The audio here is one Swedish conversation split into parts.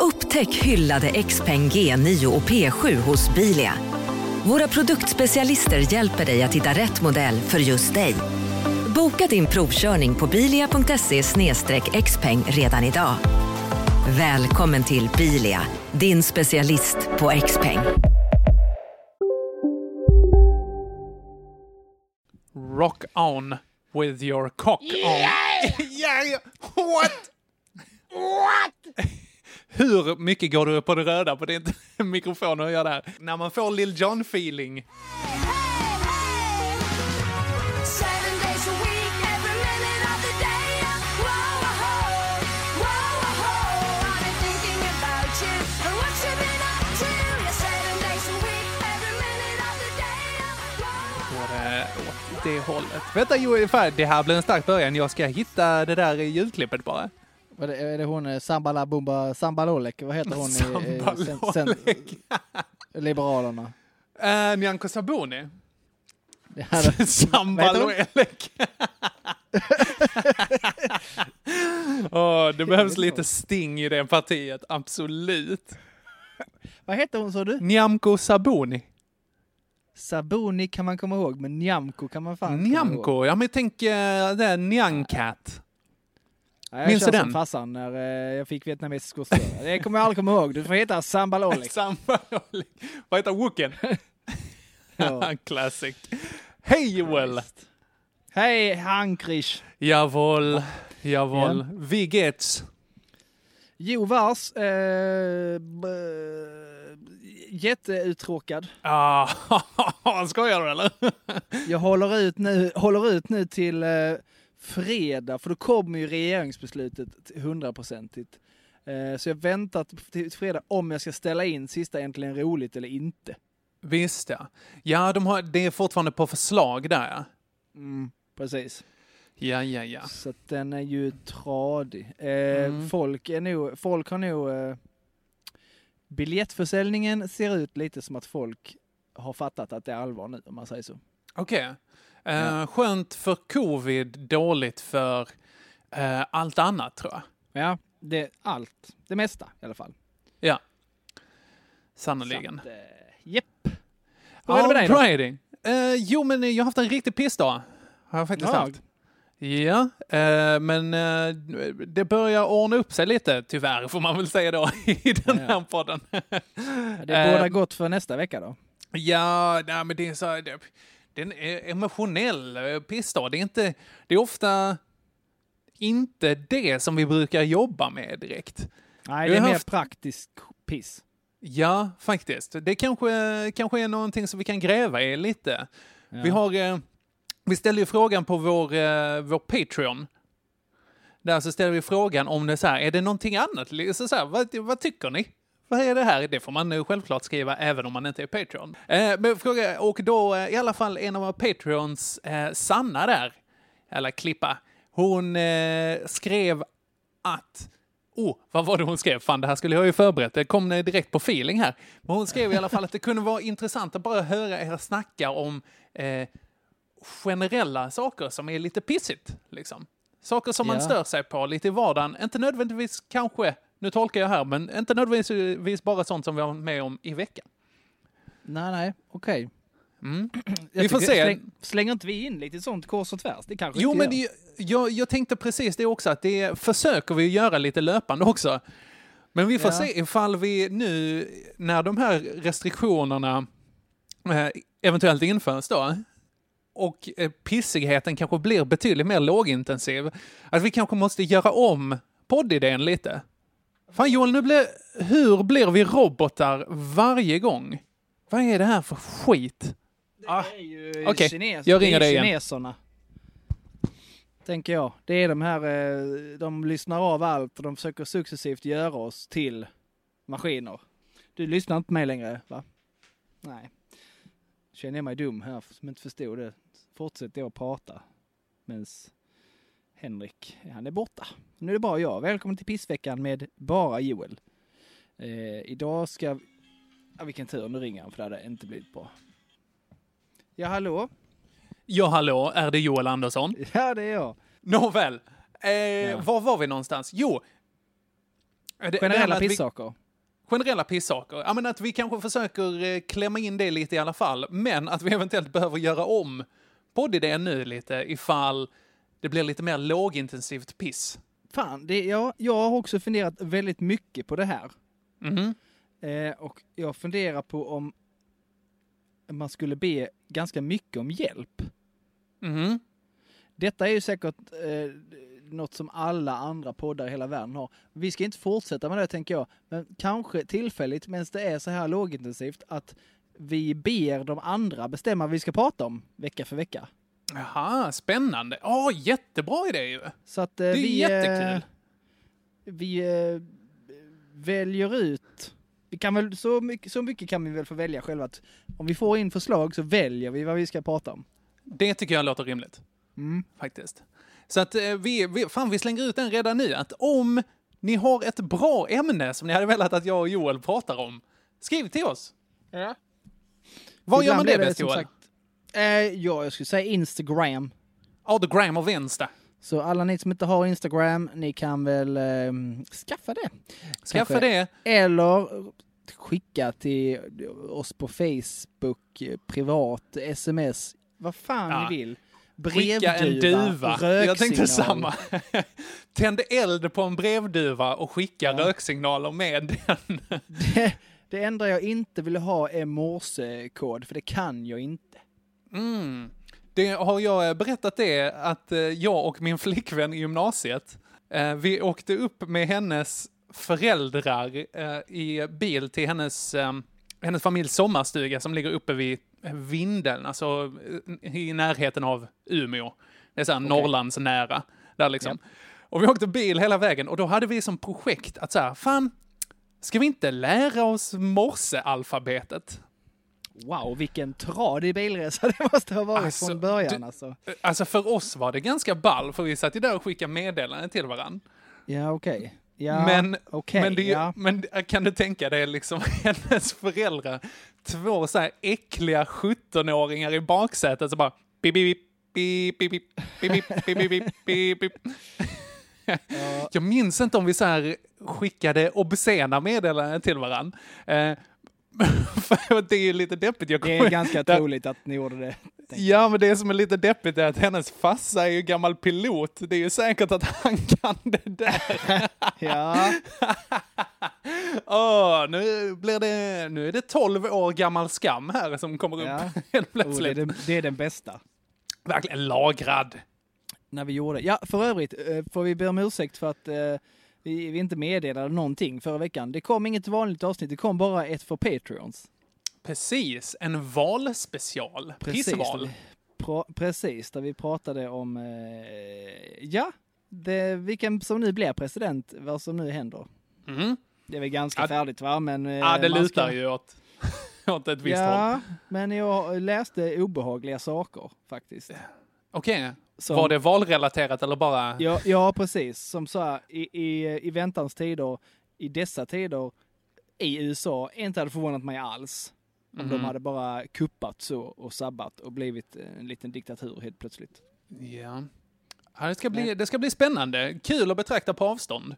Upptäck hyllade XPeng G9 och P7 hos Bilia. Våra produktspecialister hjälper dig att hitta rätt modell för just dig. Boka din provkörning på bilia.se xpeng redan idag. Välkommen till Bilia, din specialist på XPeng. Rock on with your cock on. yeah, what? What? Hur mycket går du på det röda på din mikrofon och gör det här? När man får Lil Jon-feeling. Går det hållet. Vänta, jo, fan, det här blir en stark början. Jag ska hitta det där ljudklippet bara. Vad är det, är det hon eh, Sambala Bumba Sambalolek? Vad heter hon i, i sen, sen, Sambalolek. Liberalerna? Uh, Nyamko Sabuni. Det här- Sambal Vad och heter Elek. Åh, det behövs lite sting i det partiet, absolut. Vad heter hon sa du? Nyamko Sabuni. Sabuni kan man komma ihåg, men Nyamko kan man fan. Nyamko, ja men tänk uh, det är Nyankat. Ja, jag Minns du den? farsan när eh, jag fick vietnamesisk skostövel. Det kommer jag aldrig komma ihåg. Du får heta Sambalolek. Sambalolek. Vad heter Wooken? Ja. Classic. Hej Joel! Hej Hankrish! Jawohl, jawohl. Wie geht's? Jo vars, eh, jätteuttråkad. Ah, skojar du eller? Jag håller ut nu, håller ut nu till eh, fredag, för då kommer ju regeringsbeslutet hundraprocentigt. Eh, så jag väntar till fredag om jag ska ställa in sista Äntligen Roligt eller inte. Visst ja. Ja, de har, det är fortfarande på förslag där. Mm, precis. Ja, ja, ja. Så att den är ju tradig. Eh, Mm. folk, är nog, folk har nog... Eh, biljettförsäljningen ser ut lite som att folk har fattat att det är allvar nu, om man säger så. Okej. Eh, Ja. Skönt för covid, dåligt för eh, allt annat tror jag. Ja, det allt. Det mesta i alla fall. Ja. Sannoliken. Så att, eh. Hur är det med dig då? Eh, jo, men jag har haft en riktig pissdag. Har jag faktiskt Ja. haft. Ja, eh, men eh, det börjar ordna upp sig lite, tyvärr får man väl säga då, i den Ja. här podden. Det Eh, gott för nästa vecka då. Ja, nej, men det är så det, det är en eh, emotionell eh, pissdag. Det är inte, det är ofta inte det som vi brukar jobba med direkt. Nej, det är har mer haft- praktisk piss. Ja, faktiskt. Det kanske, kanske är någonting som vi kan gräva i lite. Ja. Vi har, eh, vi ställde ju frågan på vår, vår Patreon. Där så ställer vi frågan om det så här, är det någonting annat? Så så här, vad, vad tycker ni? Vad är det här? Det får man eh, självklart skriva även om man inte är Patreon. Eh, men fråga, och då eh, i alla fall en av våra Patreons, Sanna där, eller Klippa, hon skrev att Oh, vad var det hon skrev? Fan, det här skulle jag ju förberett. Det kom direkt på feeling här. Men hon skrev i alla fall att det kunde vara intressant att bara höra er snacka om eh, generella saker som är lite pissigt. Liksom. Saker som man Ja. stör sig på lite i vardagen. Inte nödvändigtvis kanske, nu tolkar jag här, men inte nödvändigtvis bara sånt som vi har med om i veckan. Nej, nej, okej. Mm. Jag Vi får se. Släng, slänger inte vi in lite sånt kors och tvärs? Det kanske Jo, men det, jag, jag tänkte precis det också, att det försöker vi göra lite löpande också. Men vi får Ja. se ifall vi nu, när de här restriktionerna eh, eventuellt införs då, och eh, pissigheten kanske blir betydligt mer lågintensiv, att vi kanske måste göra om poddidén lite. Fan Joel, nu blir, hur blir vi robotar varje gång? Vad är det här för skit? Det är ju okej, kines, jag ringer dig igen. kineserna. Tänker jag. Det är de här, eh, de lyssnar av allt och de försöker successivt göra oss till maskiner. Du lyssnar inte på mig längre, va? Nej. Känner jag mig dum här som inte förstod det. Fortsätter jag prata. Medan Henrik, han är borta. Nu är det bara jag. Välkommen till pissveckan med bara Joel. Eh, idag ska... Ja, vilken tur, nu ringer han för det hade inte blivit bra. Ja, hallå? Ja, hallå, är det Joel Andersson? Ja, det är jag. Nåväl, eh, Ja. var var vi någonstans? Jo. eh, det- det Generella vi- pissaker. Generella pissaker. Ja, men att vi kanske försöker eh, klämma in det lite i alla fall, men att vi eventuellt behöver göra om poddidén nu lite ifall det blir lite mer lågintensivt piss. Fan, det, ja, jag har också funderat väldigt mycket på det här. Mhm. Eh, och jag funderar på om man skulle be ganska mycket om hjälp. Mhm. Detta är ju säkert eh, något som alla andra poddar i hela världen har. Vi ska inte fortsätta med det tänker jag, men kanske tillfälligt medan det är så här lågintensivt att vi ber de andra bestämma vad vi ska prata om vecka för vecka. Jaha, spännande. Ja, jättebra idé ju. Så att eh, är vi, jättekul. Eh, vi eh, väljer ut vi kan väl, så, mycket, så mycket kan vi väl få välja själva att om vi får in förslag så väljer vi vad vi ska prata om. Det tycker jag låter rimligt. Mm. Faktiskt. Så att vi, vi, fan, vi slänger ut den redan nu. Att om ni har ett bra ämne som ni hade velat att jag och Joel pratar om, skriv till oss. Ja. Var gör man det är bäst, som Joel? sagt, eh, ja, jag skulle säga Instagram. Ja, the gram of Insta. Så alla ni som inte har Instagram, ni kan väl eh, skaffa det. Skaffa Kanske. det. Eller skicka till oss på Facebook, eh, privat, sms, vad fan Ja. ni vill. Skicka en duva. Jag tänkte samma. Tänd eld på en brevduva och skicka Ja. röksignaler med den. Det, det enda jag inte vill ha är morsekod, för det kan jag inte. Mm. Det har jag berättat det att eh, jag och min flickvän i gymnasiet, eh, vi åkte upp med hennes föräldrar eh, i bil till hennes, eh, hennes familjs sommarstuga som ligger uppe vid Vindeln, alltså eh, i närheten av Umeå. Det är såhär Norrlands nära, där liksom. Och vi åkte bil hela vägen och då hade vi som projekt att såhär, fan, ska vi inte lära oss morsealfabetet? Wow, vilken tradig bilresa det måste ha varit Alltså, från början du- alltså. Alltså för oss var det ganska ball, för vi satt ju där och skickade meddelanden till varandra. Ja, okej. Ja, men, okej, men, det, ja. men kan du tänka dig liksom hennes föräldrar, två så här äckliga 17-åringar i baksätet som bara bip, bip, bip, bip, bip, bip, bip, bip, bip, bip, bip. Jag minns inte om vi så här skickade obscena meddelanden till varandra. Det är ju lite deppigt. Jag Det är ganska där- troligt att ni gjorde det. Ja, men det som är lite deppigt är att hennes farsa är ju gammal pilot. Det är ju säkert att han kan det där. Ja, Åh, nu, blir det, nu är det 12 år gammal skam här som kommer upp Ja. helt oh, det, är plötsligt. den, det är den bästa. Verkligen lagrad. När vi gjorde. Ja, för övrigt eh, får vi be om ursäkt för att eh, vi, vi inte meddelade någonting förra veckan. Det kom inget vanligt avsnitt, det kom bara ett för Patreons. Precis, en valspecial. Precis, Pissval. där vi, pra, precis, där vi pratade om, eh, ja, det, vilken som nu blir president, vad som nu händer. Mm. Det är väl ganska Ja, färdigt va? Men, eh, Ja, det lutar ska- ju åt, åt ett visst håll. Ja, men jag läste obehagliga saker faktiskt. Okej, Som- var det valrelaterat eller bara... Ja, ja precis. Som så här, i, i, i väntans tider, i dessa tider i USA, inte hade förvånat mig alls. Om Mhm. de hade bara kuppat så och sabbat och blivit en liten diktatur helt plötsligt. Ja. ja det, ska bli, det ska bli spännande. Kul att betrakta på avstånd.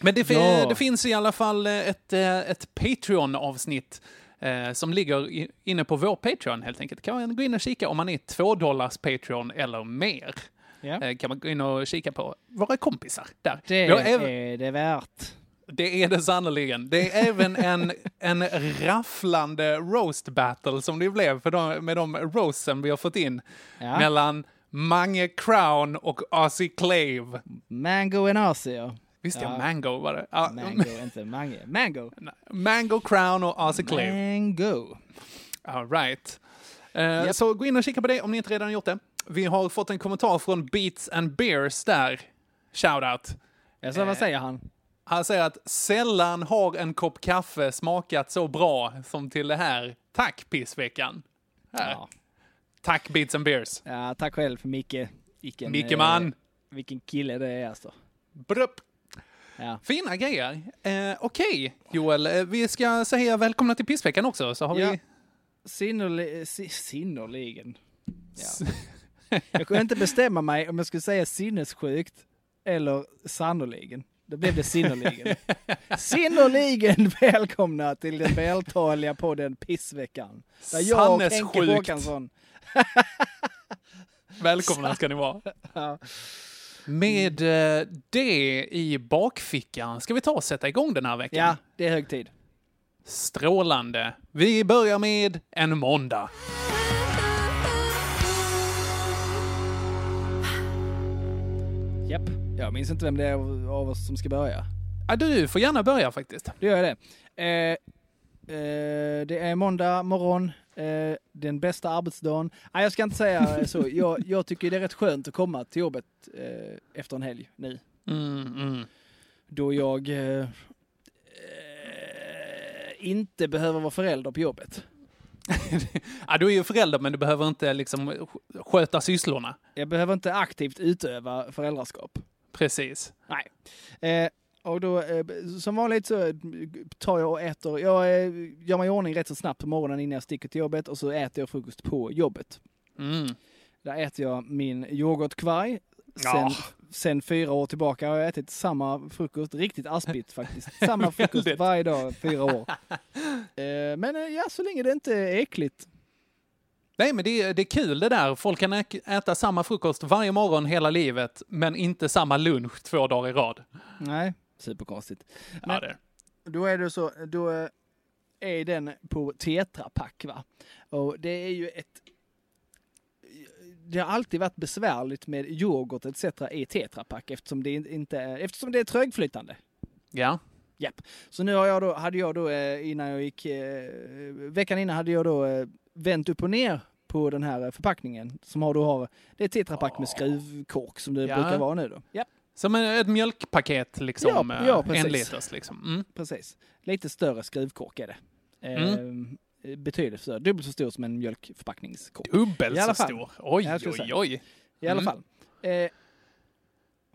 Men det, Ja. det finns i alla fall ett, eh, ett Patreon-avsnitt eh, som ligger i, inne på vår Patreon helt enkelt. Kan man gå in och kika om man är 2 dollars Patreon eller mer. Ja. Eh, kan man gå in och kika på våra kompisar där. Det även- är det värt. det är det sannerligen. Det är även en, en rafflande roast battle som det blev för de, med de roasten vi har fått in Ja. mellan Mange Crown och Ozzy Clave. Mango and Asia. Visst ja. Mango var det. Ja, Mango, inte Mange. Mango. Mango Crown och Ozzy Clave. Mango. All right. Eh, Så gå in och kika på det om ni inte redan gjort det. Vi har fått en kommentar från Beats and Beers där. Shout out. Jag sa, vad Eh, säger han? Han säger att sällan har en kopp kaffe smakat så bra som till det här. Tack pissveckan. Här. Ja. Tack Beats and Beers. ja, tack själv för Micke. Vilken, Micke eh, man. vilken kille det är alltså. Brupp. Ja. Fina grejer. Eh, Okej, Joel. eh, Vi ska säga välkomna till pissveckan också. Så har Ja. vi... Sinnerli- si- Sinnerligen. Ja. Jag kunde inte bestämma mig om jag skulle säga sinnessjukt eller sannoliken. Då blev det sinnerligen. Sinnerligen välkomna till den vältaliga podden Pissveckan. Där jag och Henke. Håkansson Välkomna ska ni vara. Ja. Med eh, det i bakfickan ska vi ta och sätta igång den här veckan. Ja, det är hög tid. Strålande. Vi börjar med en måndag. Japp. Jag minns inte vem det är av oss som ska börja. Ja, du får gärna börja faktiskt. Då gör jag det. Eh, eh, det är måndag morgon, eh, den bästa arbetsdagen. Nej, jag ska inte säga så. Jag, jag tycker det är rätt skönt att komma till jobbet eh, efter en helg nu. Mm, mm. Då jag eh, eh, inte behöver vara förälder på jobbet. Ja, du är ju förälder, men du behöver inte liksom sk- sköta sysslorna. Jag behöver inte aktivt utöva föräldraskap. Precis. Nej. Och då, eh, som vanligt så eh, tar jag och äter, jag eh, gör mig i ordning rätt så snabbt på morgonen innan jag sticker till jobbet och så äter jag frukost på jobbet. Mm. Där äter jag min yoghurtkvarg. Sen, Ja. sen fyra år tillbaka har jag ätit samma frukost, riktigt aspigt faktiskt. Samma frukost varje dag, fyra år. Eh, men ja, så länge det inte är äckligt. Nej, men det är, det är kul det där. Folk kan äta samma frukost varje morgon hela livet, men inte samma lunch två dagar i rad. Nej, superkonstigt. Ja, Men- det. Då är det så, då eh, är den på tetrapack va. Och det är ju ett det har alltid varit besvärligt med yoghurt etc. i tetrapack eftersom det inte är, eftersom det är trögflytande. Ja. Japp. Så nu har jag då, hade jag då eh, innan jag gick, eh, veckan innan hade jag då vänt upp och ner på den här förpackningen som har då har, det är tetrapack med skruvkork som det Ja. brukar vara nu då. Ja, Som ett mjölkpaket, liksom. Ja, eh, ja, precis. en liters, liksom. Mm. precis. Lite större skruvkork är det. Mm. Eh, betydligt större, dubbelt så stor som en mjölkförpackningskork. Dubbelt så stor. Oj, oj, oj. I alla Mm. fall. Eh,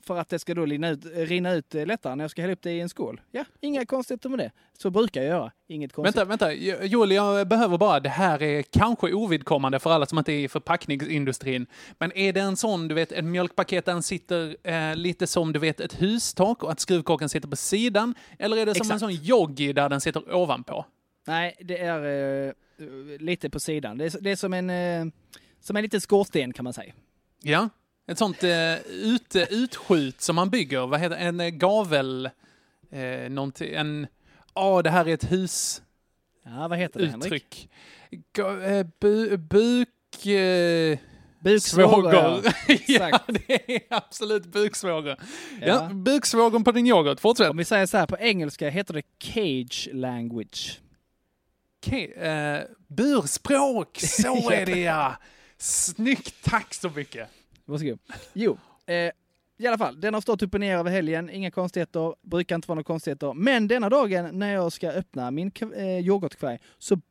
för att det ska då rinna ut, rinna ut eh, lättare när jag ska hälla upp det i en skål. Ja, inga konstigheter med det. Så brukar jag göra. Inget konstigt. Vänta, vänta. Jo- Joel, jag behöver bara, det här är kanske ovidkommande för alla som inte är i förpackningsindustrin. Men är det en sån, du vet, en mjölkpaket där den sitter eh, lite som, du vet, ett hustak och att skruvkorken sitter på sidan? Eller är det som Exakt. en sån yogi där den sitter ovanpå? Nej, det är eh, lite på sidan. Det är, det är som en, eh, som en liten skorsten kan man säga. Ja. Ett sånt eh, ut, utskjut som man bygger, vad heter en eh, gavel, eh, någonting, en, ja det här är ett hus, Ja, vad heter det Henrik? uttryck. Ga, eh, bu, buk... Eh, Buksvågor. Ja, Exakt. det är absolut buksvåger. Ja. Ja. buksvågern på din yoghurt. Fortsätt. Om vi säger så här, på engelska heter det cage language. Okej, eh, burspråk, så är det ja. Snyggt, tack så mycket. Varsågod. Jo, eh, i alla fall, den har stått upp och ner över helgen, inga konstigheter, brukar inte vara några konstigheter. Men denna dagen när jag ska öppna min eh, yoghurtkvarg så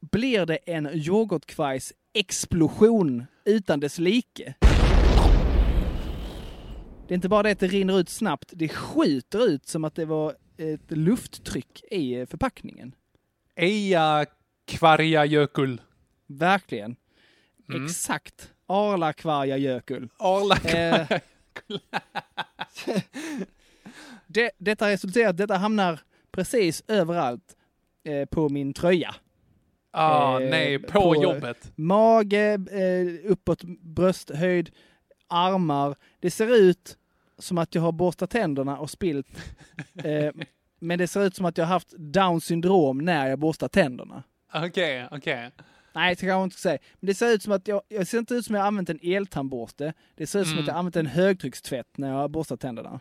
blir det en yoghurtkvargs explosion utan dess like. Det är inte bara det att det rinner ut snabbt, det skjuter ut som att det var ett lufttryck i förpackningen. Eja kvarja jökull. Verkligen. Mm. Exakt. Arla kvarja jökull. Arla Eh, det, detta resulterar detta hamnar precis överallt eh, på min tröja. Ah, eh, nej, på, på- jobbet. Mage, eh, uppåt brösthöjd, armar. Det ser ut som att jag har borstat tänderna och spilt. Eh, men det ser ut som att jag har haft down syndrom när jag borstar tänderna. Okej, okej. Nej, det kan jag inte säga. Men det ser ut som att jag, jag ser inte ut som att jag använt en eltandborste. Det ser ut som Mm. att jag har använt en högtryckstvätt när jag har borstat tänderna.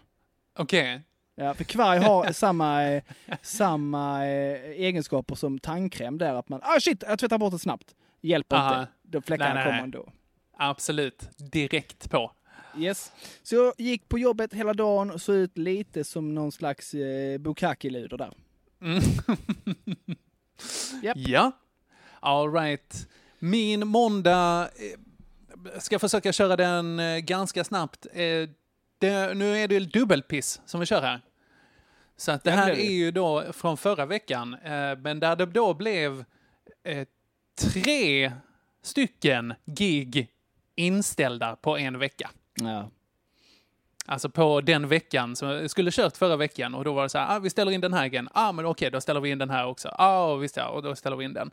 Okej. Ja, för kvarg har samma, eh, samma eh, egenskaper som tandkräm där att man, ah shit, jag tvättar bort det snabbt. Hjälper Aha. inte. De fläckarna Nej, nej, kommer ändå. Absolut. Direkt på. Yes. Så jag gick på jobbet hela dagen och såg ut lite som någon slags eh, Bukaki-luder där. Mm. Japp. Ja. All right. Min måndag, eh, ska försöka köra den eh, ganska snabbt. Eh, det, nu är det dubbelpiss som vi kör här. Så att det här är ju då från förra veckan, men där det då blev tre stycken gig inställda på en vecka. Ja. Alltså på den veckan som jag skulle kört förra veckan och då var det så här, ah, vi ställer in den här igen. Ah, men okej, då ställer vi in den här också. Ah, visst ja, och då ställer vi in den.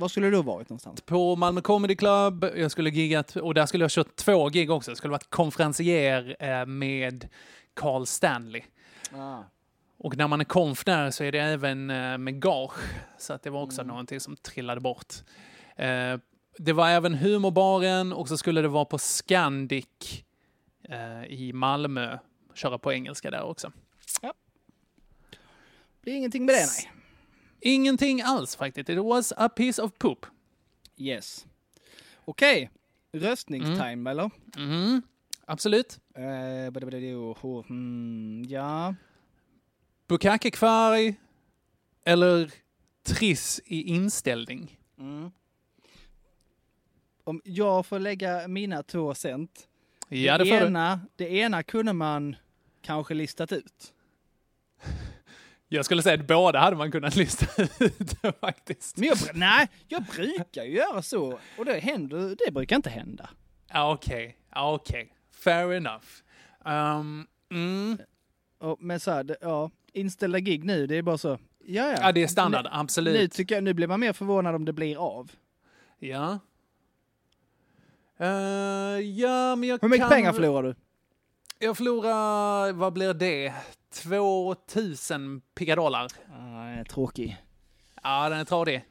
Var skulle du ha varit någonstans? På Malmö Comedy Club, jag skulle giggat, och där skulle jag kört två gig också. Jag skulle varit konferencier eh, med Carl Stanley. Ah. Och när man är konf där så är det även eh, med gage. Så att det var också någonting som trillade bort. Eh, det var även humorbaren och så skulle det vara på Scandic i Malmö. Köra på engelska där också. Det är ingenting med det nej. Ingenting alls faktiskt. It was a piece of poop. Yes. Okej. Röstningstime eller? Mm, absolut. Ho, hmm, ja. Bukake-kvarg eller Triss i inställning. Mm. Om jag får lägga mina två cent. Ja, det det, får du. ena, det ena kunde man kanske listat ut. Jag skulle säga att båda hade man kunnat lista ut faktiskt. Men jag, nej, jag brukar ju göra så. Och det händer, det brukar inte hända. Ja, Okej, ja, okej. Fair enough. Um, mm. Och, men så här, ja, inställda gig nu, det är bara så. Ja, ja. Det är standard, Nu, absolut. nu, tycker jag, nu blir man mer förvånad om det blir av. Ja. Eh, ja, men jag Hur mycket kan... pengar förlorar du? Jag förlorar, vad blir det? 2000 pigadollar. Ah, tråkig. Ja, den är tradig.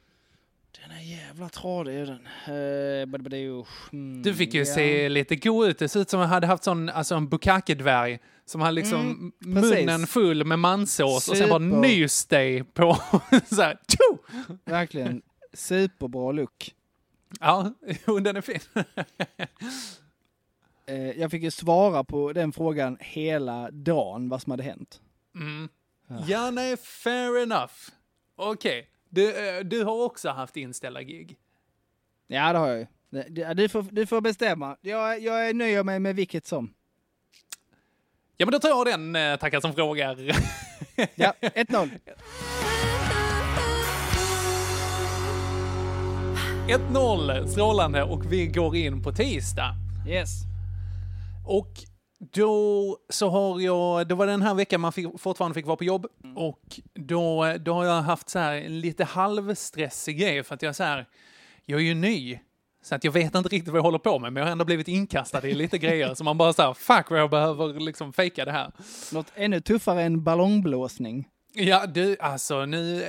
Den är jävla tradig är den. Uh, mm, Du fick ju ja. se lite god ut. Det ser ut som jag hade haft sån, alltså en bukake-dvärg som hade liksom Mm, munnen full med mansås och sen bara nys dig på så här! Verkligen superbra look. Ja, den är fin. Eh, jag fick ju svara på den frågan hela dagen, vad som hade hänt. Mm. Ja, nej, fair enough. Okej, du, eh, du har också haft inställda gig. Ja, det har jag ju. Du får, du får bestämma. Jag, jag nöjer mig med vilket som. Ja, men då tar jag den, eh, tackar som frågar. Ja, 1-0. 1-0, strålande, och vi går in på tisdag. Yes. Och då så har jag, det var den här veckan man fick, fortfarande fick vara på jobb och då, då har jag haft så här lite halvstressig grej för att jag så här, jag är ju ny. Så att jag vet inte riktigt vad jag håller på med, men jag har ändå blivit inkastad i lite grejer. Så man bara så här, fuck vad jag behöver liksom fejka det här. Något ännu tuffare än ballongblåsning. Ja, du, alltså nu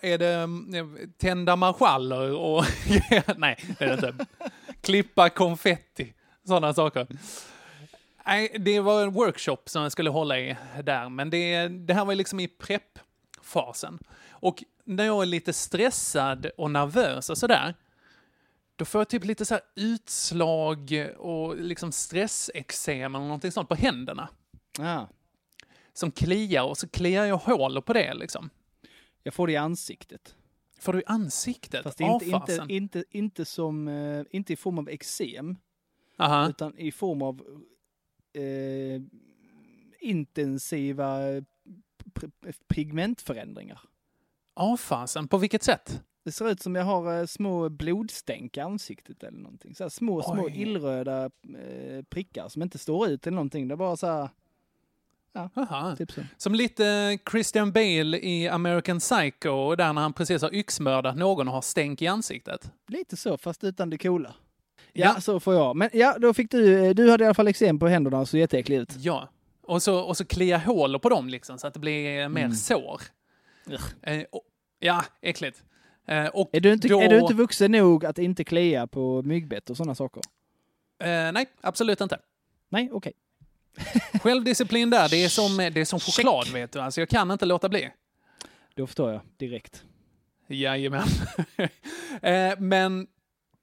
är det mm, tända marschaller och... Nej, det är det inte. Klippa konfetti, sådana saker. Nej, det var en workshop som jag skulle hålla i där, men det, det här var liksom i preppfasen. Och när jag är lite stressad och nervös och sådär, då får jag typ lite så här utslag och liksom stressexem eller någonting sånt på händerna. Ja. Som kliar och så kliar jag hål på det liksom. Jag får det i ansiktet. Får du i ansiktet? Fast inte, inte, inte, inte, som, eh, inte i form av eksem, utan i form av eh, intensiva pigmentförändringar. Fasen. På vilket sätt? Det ser ut som jag har eh, små blodstänk i ansiktet eller någonting. Så här små, små Oj. illröda eh, prickar som inte står ut eller någonting. Det är bara så här, Aha. typ så. Som lite Christian Bale i American Psycho, där när han precis har yxmördat någon och har stänk i ansiktet. Lite så, fast utan det coola. Ja, så får jag. Men ja, då fick du, eh, du hade i alla fall eksem på händerna och så jätteäcklig ut. Ja. Och så, och så klia hål på dem liksom, så att det blir mer Mm. sår. Eh, och, ja, äckligt. Eh, och Är du, inte, då, är du inte vuxen nog att inte klia på myggbett och sådana saker? Eh, nej, absolut inte. Nej, okej. Självdisciplin där, det är som, det är som choklad vet du. Alltså jag kan inte låta bli. Då förstår jag direkt. Jajamän. eh, men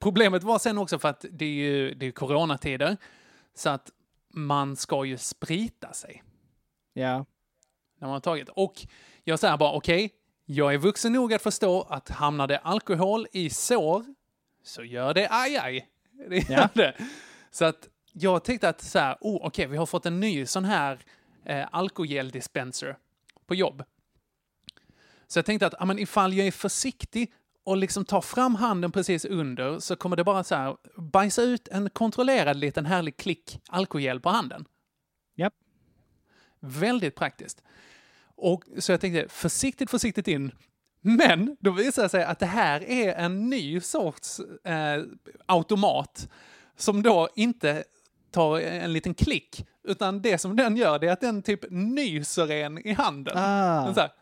problemet var sen också för att det är ju det är coronatider. Så att man ska ju sprita sig Ja. när man har tagit. Och jag säger bara, okej, jag är vuxen nog att förstå att hamnar det alkohol i sår så gör det aj, aj. Det gör Ja. det. Så att jag tänkte att så här, oh, okej, vi har fått en ny sån här eh, alkogeldispenser på jobb. Så jag tänkte att men ifall jag är försiktig och liksom tar fram handen precis under så kommer det bara så här bajsa ut en kontrollerad liten härlig klick alkogel på handen. Japp. Väldigt praktiskt. Och så jag tänkte försiktigt, försiktigt in. Men då visade det sig att det här är en ny sorts eh, automat som då inte tar en liten klick, utan det som den gör det är att den typ nyser en i handen. Ah. Den så här,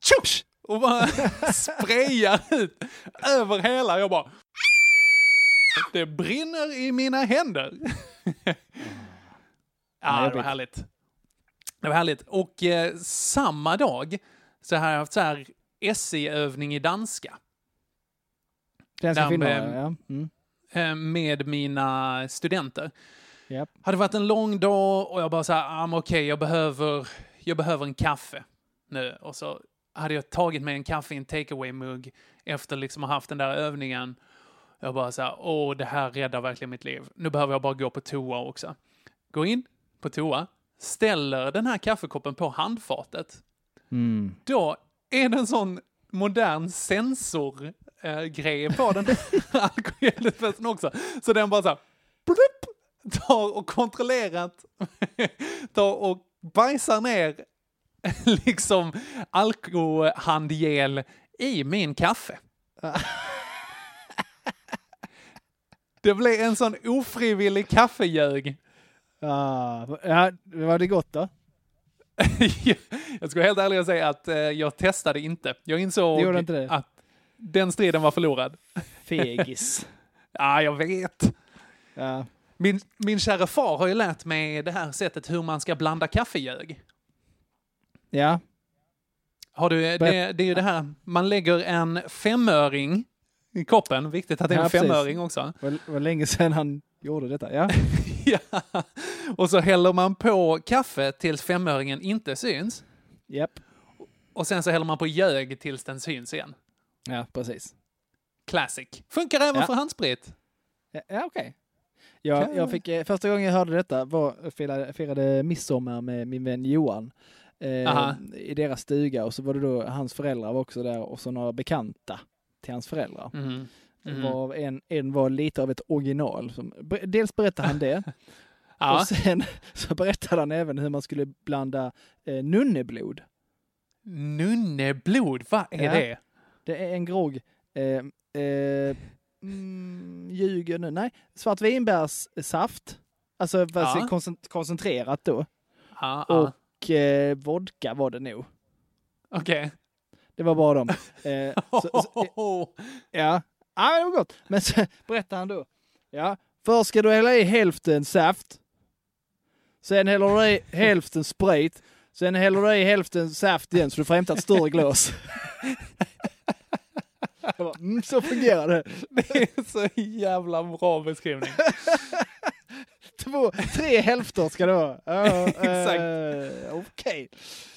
tjoff! Och bara sprayar ut över hela. Jag bara... Det brinner i mina händer. ja, det var härligt. Det var härligt. Och eh, samma dag så har jag haft så här SI-övning i danska Den ska Där finna med- ja. Mm. eh, med mina studenter. Japp. hade varit en lång dag och jag bara så här, ah, okej, jag behöver, jag behöver en kaffe nu. Och så hade jag tagit mig en kaffe i en takeaway-mugg efter liksom att ha haft den där övningen. Jag bara så här, åh, det här räddar verkligen mitt liv. Nu behöver jag bara gå på toa också. Gå in på toa, ställer den här kaffekoppen på handfatet. Mm. Då är det en sån modern sensor eh, grej på den här alkoholdispensen också. Så den bara så här, plupp, tar och kontrollerat, tar och bajsar ner liksom alkohandgel i min kaffe. Det blev en sån ofrivillig kaffejög. Ah, ja, var det gott då? jag ska vara helt ärlig och säga att eh, jag testade inte. Jag insåg inte det? att den striden var förlorad. Fegis. Ja, jag vet. ja. Min, min kära far har ju lärt mig det här sättet hur man ska blanda kaffejög. Ja, Har du, det, det är ju det här, man lägger en femöring i koppen. Viktigt att det är en Ja, precis. femöring också. var, var länge sedan han gjorde detta. Ja, ja. Och så häller man på kaffe tills femöringen inte syns. Japp. Och sen så häller man på gög tills den syns igen. ja precis. Classic. Funkar även Ja. för handsprit. Ja, ja okej. Jag, jag fick, eh, första gången jag hörde detta var jag firade, firade midsommar med min vän Johan. Eh. I deras stuga och så var det då hans föräldrar var också där och så några bekanta till hans föräldrar. Mhm. Mhm. Var en, en var lite av ett original. Som, dels berättade han det Ja. och sen så berättade han även hur man skulle blanda eh, nunneblod. Nunneblod, vad är Ja. det? Det är en grogg. Eh, eh, mm, ljuger nu? Nej, svartvinbärssaft. Alltså fast Ja. koncent- koncentrerat då. Ja, ja. Och eh, vodka var det nog. Okej. Det var bara dem. Eh, så, så, ja. ja, men det var gott. Men så berättade han då. Ja, först ska du hälla i hälften saft. Sen häller du i hälften sprit. Sen häller du i hälften saft igen så du får hämta ett större glas. Bara, mm, så fungerar det. Det är så jävla bra beskrivning. Två, tre hälfter ska det vara. Exakt. eh, Okej.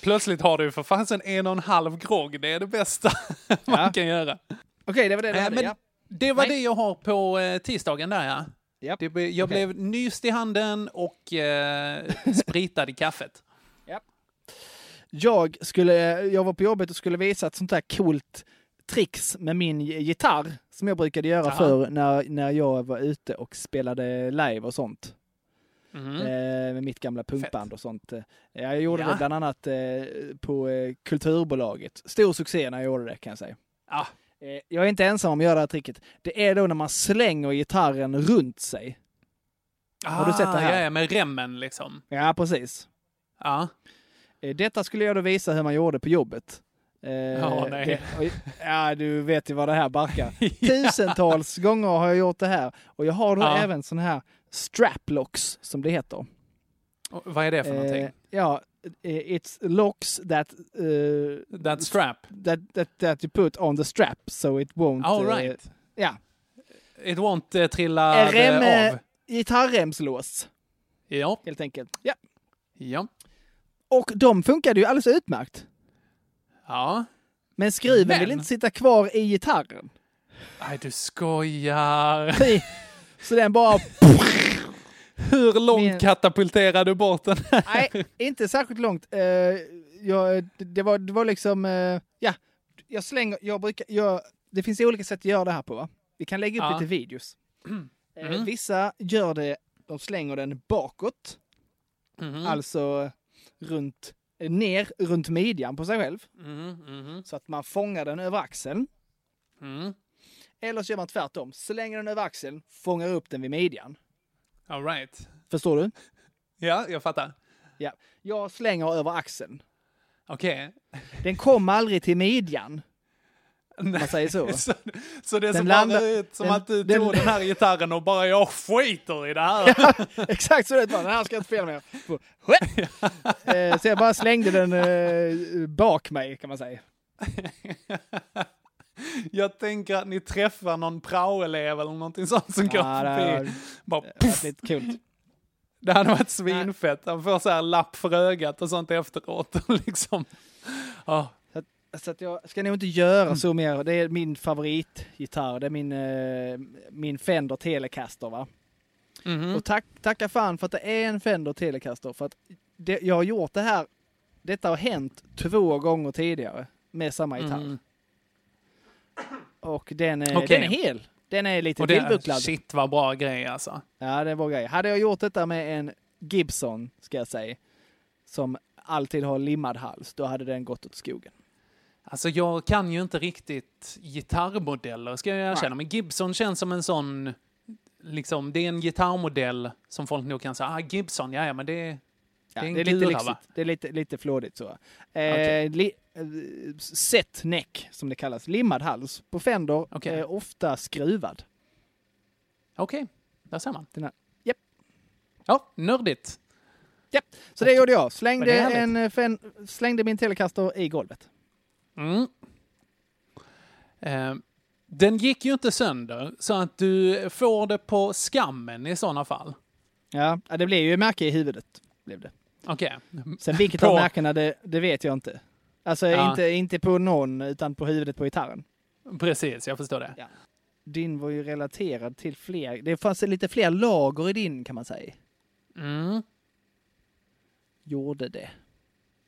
Plötsligt har du för fasen en och en halv grogg. Det är det bästa man Ja. kan göra. Okej, det var det du Eh, hade. ja. Det var Nej. det jag har på eh, tisdagen där ja. Japp. Det, jag Okej. blev nyst i handen och eh, spritad i kaffet. Jag, skulle, jag var på jobbet och skulle visa ett sånt här coolt tricks med min gitarr som jag brukade göra Jaha. förr när, när jag var ute och spelade live och sånt. Eh, med mitt gamla punkband och sånt. Eh, Jag gjorde Ja. det bland annat eh, på eh, Kulturbolaget. Stor succé när jag gjorde det kan jag säga. Ah, jag är inte ensam om att göra det här tricket. Det är då när man slänger gitarren runt sig. Har du sett det här? Ah, Ja, ja, med remmen liksom. Ja, precis. Ja. Detta skulle jag då visa hur man gjorde på jobbet. Eh, Ja, nej. det- ja, du vet ju vad det här barkar. Tusentals gånger har jag gjort det här. Och jag har då Ja. även sån här straplocks, som det heter. Och Vad är det för någonting? Eh, ja, eh, it's locks that, eh, That strap? that, that, that you put on the strap so it won't... All right. ja. It won't trilla Rem, av? Gitarremslås. Ja, helt enkelt. Ja. ja, Och de funkade ju alldeles utmärkt. ja. Men skruven Men- vill inte sitta kvar i gitarren. Nej, du skojar. Så den bara... Hur långt katapulterar du bort den? Nej, inte särskilt långt. Eh, jag, det, var, det var liksom... eh, ja, jag slänger... Jag brukar... Jag, det finns olika sätt att göra det här på. Va? Vi kan lägga upp Ja. lite videos. Eh, Mm. Vissa gör det... De slänger den bakåt. Mhm, Alltså runt... Ner runt midjan på sig själv. mhm, mhm, Så att man fångar den över axeln. mhm. Eller så gör man tvärtom. Slänger den över axeln, fångar upp den vid midjan. All right. Förstår du? Ja, jag fattar. Ja. Jag slänger över axeln. Okej. Den kom aldrig till midjan. Om man säger så. Så, så det Den som bara ut som den- att du den- tog den här gitarren och bara jag skiter i det här. Exakt så det var. Den här ska jag inte spela mer. Eh, Så jag bara slängde den eh, bak mig kan man säga. Jag tänker att ni träffar någon praoelev eller någonting sånt som går det förbi. Bara, puff, lite kul. det hade varit svinfett. Han får så här lapp för ögat och sånt efteråt. liksom. Ja, Så att jag ska nog inte göra så mer. Det är min favoritgitarr. Det är min, eh, min Fender Telecaster va. mhm. Och tack, tacka fan för att det är en Fender Telecaster. För att det, jag har gjort det här. Detta har hänt två gånger tidigare med samma gitarr. Mm. Och den är, Okej. den är hel. Den är lite Och det, tillbucklad. shit vad bra grej alltså. Ja, det var grej. Hade jag gjort detta med en Gibson, ska jag säga, som alltid har limmad hals, då hade den gått åt skogen. Alltså jag kan ju inte riktigt gitarrmodeller ska jag erkänna, men Gibson känns som en sån, liksom, det är en gitarrmodell som folk nog kan säga, ah Gibson, ja ja men det, Ja, det är en det är lite gura, lyxigt. va? Det är lite, lite flådigt så. Eh, li, eh, set neck, som det kallas. Limmad hals. På Fender, eh, ofta skruvad. Okej, där ser man. Den här- japp. Ja, nördigt. Så det gjorde jag. Slängde, en, eh, fen, slängde min Telecaster i golvet. Mm. Eh, den gick ju inte sönder, så att du får det på skammen i sådana fall. Ja, det blev ju märke i huvudet. Blev det. Okej. Sen vilket På- av märkena, det, det vet jag inte. Alltså Ja. inte, inte på någon, utan på huvudet på gitarren. Precis, jag förstår det. Ja. Din var ju relaterad till fler, det fanns lite fler lager i din kan man säga. Mm. Gjorde det.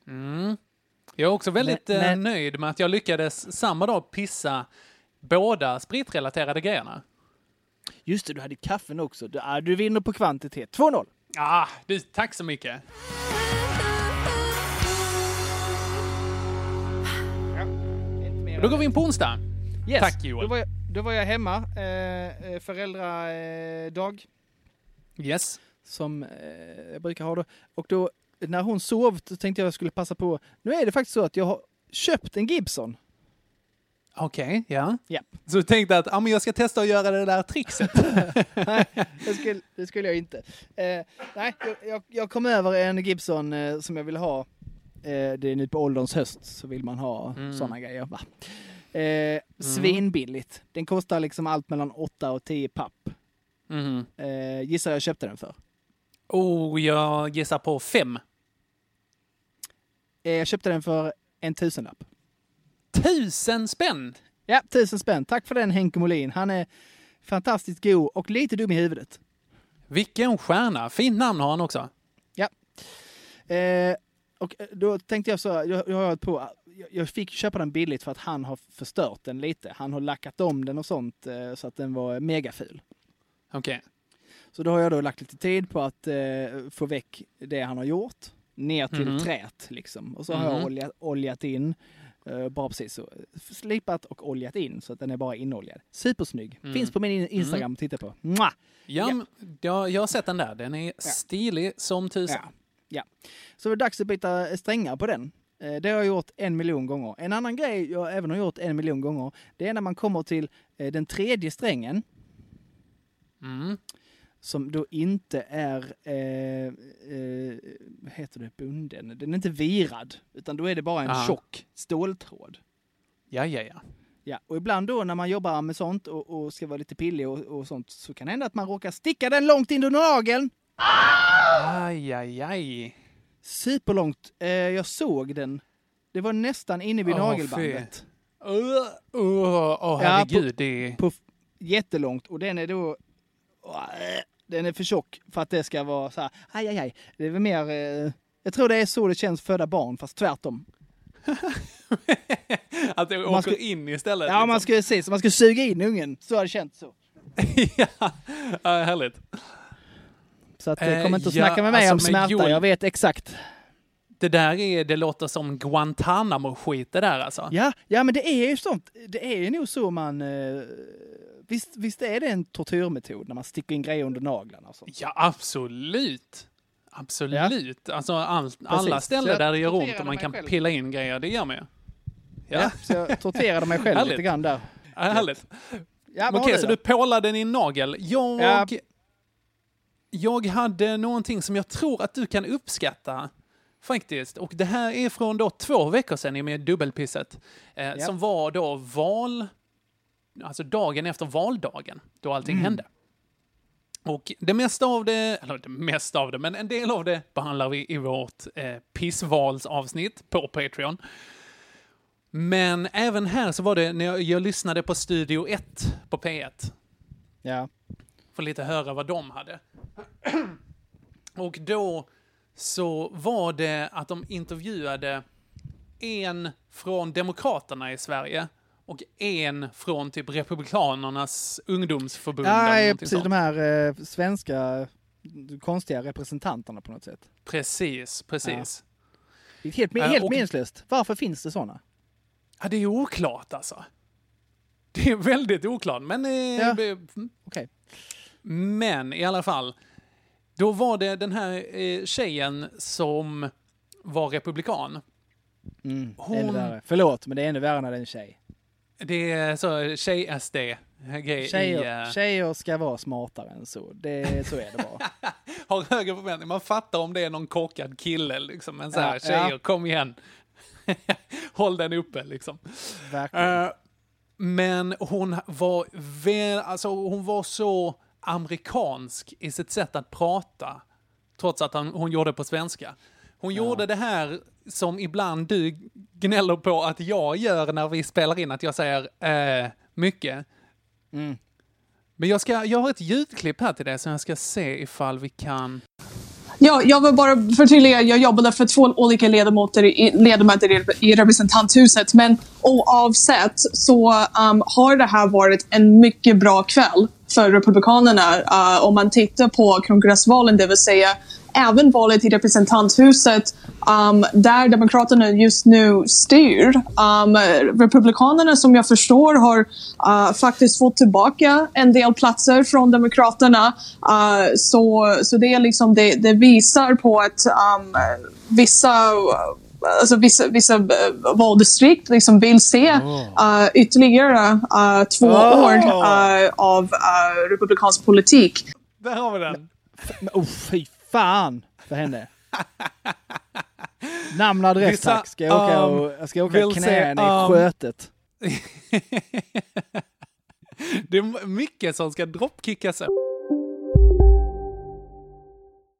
Mm. Jag är också väldigt Men- eh, men- nöjd med att jag lyckades samma dag pissa båda spritrelaterade grejerna. Just det, du hade kaffen också. Du, ah, du vinner på kvantitet. 2-0. Ah, du, tack så mycket. Då går vi in på onsdag. Yes. Tack, Joel. Då var jag, då var jag hemma, eh, eh, föräldradag, Yes. som eh, jag brukar ha då. Och då, när hon sov, tänkte jag att jag skulle passa på. Nu är det faktiskt så att jag har köpt en Gibson. Okej, ja. Ja. Så du tänkte att ah, men jag ska testa att göra det där trixet? nej, det skulle, det skulle jag inte. Eh, nej, jag, jag, jag kom över en Gibson eh, som jag ville ha. Eh, det är nu på ålderns höst så vill man ha Mm. sådana grejer. Va? Eh, Svinbilligt. Den kostar liksom allt mellan 8 och 10 papp. Mhm. Eh, gissar jag köpte den för. Oh, jag gissar på fem. Eh, jag köpte den för en tusenlapp. Tusen spänn! Ja, tusen spänn. Tack för den Henke Molin. Han är fantastiskt god och lite dum i huvudet. Vilken stjärna! Fint namn har han också. Eh, och eh, då tänkte jag så, här, jag, jag har på, jag, jag fick köpa den billigt för att han har förstört den lite. Han har lackat om den och sånt eh, så att den var megaful. Okej. Så då har jag då lagt lite tid på att eh, få väck det han har gjort, ner till Mhm. trät liksom. Och så har jag Mhm. oljat, oljat in, eh, bara precis så, slipat och oljat in så att den är bara inoljad. Supersnygg. Mm. Finns på min in- Instagram att titta på. Mwah! Ja, Ja. Jag, jag har sett den där. Den är stilig som tusan. Ja. Ja. Så det är dags att byta strängar på den. Eh, Det har jag gjort en miljon gånger. En annan grej jag även har gjort en miljon gånger, det är när man kommer till eh, den tredje strängen, Mm. som då inte är, eh, eh, heter det, bunden. Den är inte virad, utan då är det bara en Aha. tjock ståltråd. Ja, ja, ja. Ja, och ibland då när man jobbar med sånt och, och ska vara lite pillig och, och sånt så kan det hända att man råkar sticka den långt in under nageln. Aj, aj, aj. Superlångt. Eh, jag såg den. Det var nästan inne vid Åh, nagelbandet. Uh, uh, oh, herregud, det är... På f- jättelångt och den är då... Den är för tjock för att det ska vara så här, aj, aj, aj. Det är väl mer... Eh, jag tror det är så det känns föda barn, fast tvärtom. att det Man åker ska- in istället. Ja, man liksom. ska se, så man ska suga in ungen. Så har det känts så. ja, ja, härligt. Så att, eh, Eh, kom inte att ja, snacka med mig alltså, om smärta, Joel- jag vet exakt. Det där är, det låter som Guantanamo-skit det där alltså. Ja, ja, men det är ju sånt. Det är ju nog så man... Eh, visst, visst är det en tortyrmetod när man sticker in grejer under naglarna och sånt? Ja, absolut. Absolut. Alltså all, alla ställen där det gör ont och man kan själv. pilla in grejer, det gör man ju. Ja. Ja, så jag torterade mig själv lite grann där. ja härligt. Ja, Okej, så du pålade din nagel. Jag, Ja. Jag hade någonting som jag tror att du kan uppskatta. Faktiskt. Och det här är från då två veckor sedan i med dubbelpisset. Eh, Ja. Som var då val... Alltså dagen efter valdagen, då allting Mm. hände. Och det mesta av det, eller det mesta av det, men en del av det behandlar vi i vårt eh, pissvalsavsnitt på Patreon. Men även här så var det när jag, jag lyssnade på Studio 1 på P1. Ja. För lite höra vad de hade. Och då så var det att de intervjuade en från Demokraterna i Sverige och en från typ Republikanernas ungdomsförbund. Ja, någonting precis. sånt. De här eh, svenska konstiga representanterna på något sätt. Precis, precis. Det är helt, Eh, helt och- meningslöst. Varför finns det sådana? Ja, det är oklart alltså. Det är väldigt oklart, men... Eh, Ja. mm. Men i alla fall, då var det den här eh, tjejen som var republikan. Mm, Hon- Ännu värre. Förlåt, men det är ännu värre när det är en tjej. Det är så tjej-SD-grej. Tjejer, eh, tjejer ska vara smartare än så. Det, så är det bara. har högre förväntningar. Man fattar om det är någon korkad kille liksom. Men så här, Ja, tjejer, ja. kom igen. Håll den uppe liksom. Verkligen. Eh, men hon var, väl, alltså, hon var så amerikansk i sitt sätt att prata. Trots att han, hon gjorde på svenska. Hon gjorde det här som ibland du gnäller på att jag gör när vi spelar in, att jag säger eh, mycket. Mm. Men jag, ska, jag har ett ljudklipp här till dig som jag ska se ifall vi kan... Ja, jag vill bara förtydliga, jag jobbade för två olika ledamöter i, ledamöter i, i representanthuset. Men oavsett så um, har det här varit en mycket bra kväll för Republikanerna. Uh, om man tittar på kongressvalen, det vill säga även valet i representanthuset um, där Demokraterna just nu styr. Um, Republikanerna som jag förstår har uh, faktiskt fått tillbaka en del platser från Demokraterna. Uh, så, så det, är liksom, det, det visar på att um, vissa Alltså vissa, vissa uh, valdistrikt liksom vill se uh, ytterligare uh, två Oh. år uh, av uh, republikansk politik. Där har vi den! Men, oh, fy fan för henne. Namn och adress tack. Ska jag åka, um, och, jag ska åka vill knä se, henne i um, skötet. Det är mycket som ska droppkickas upp.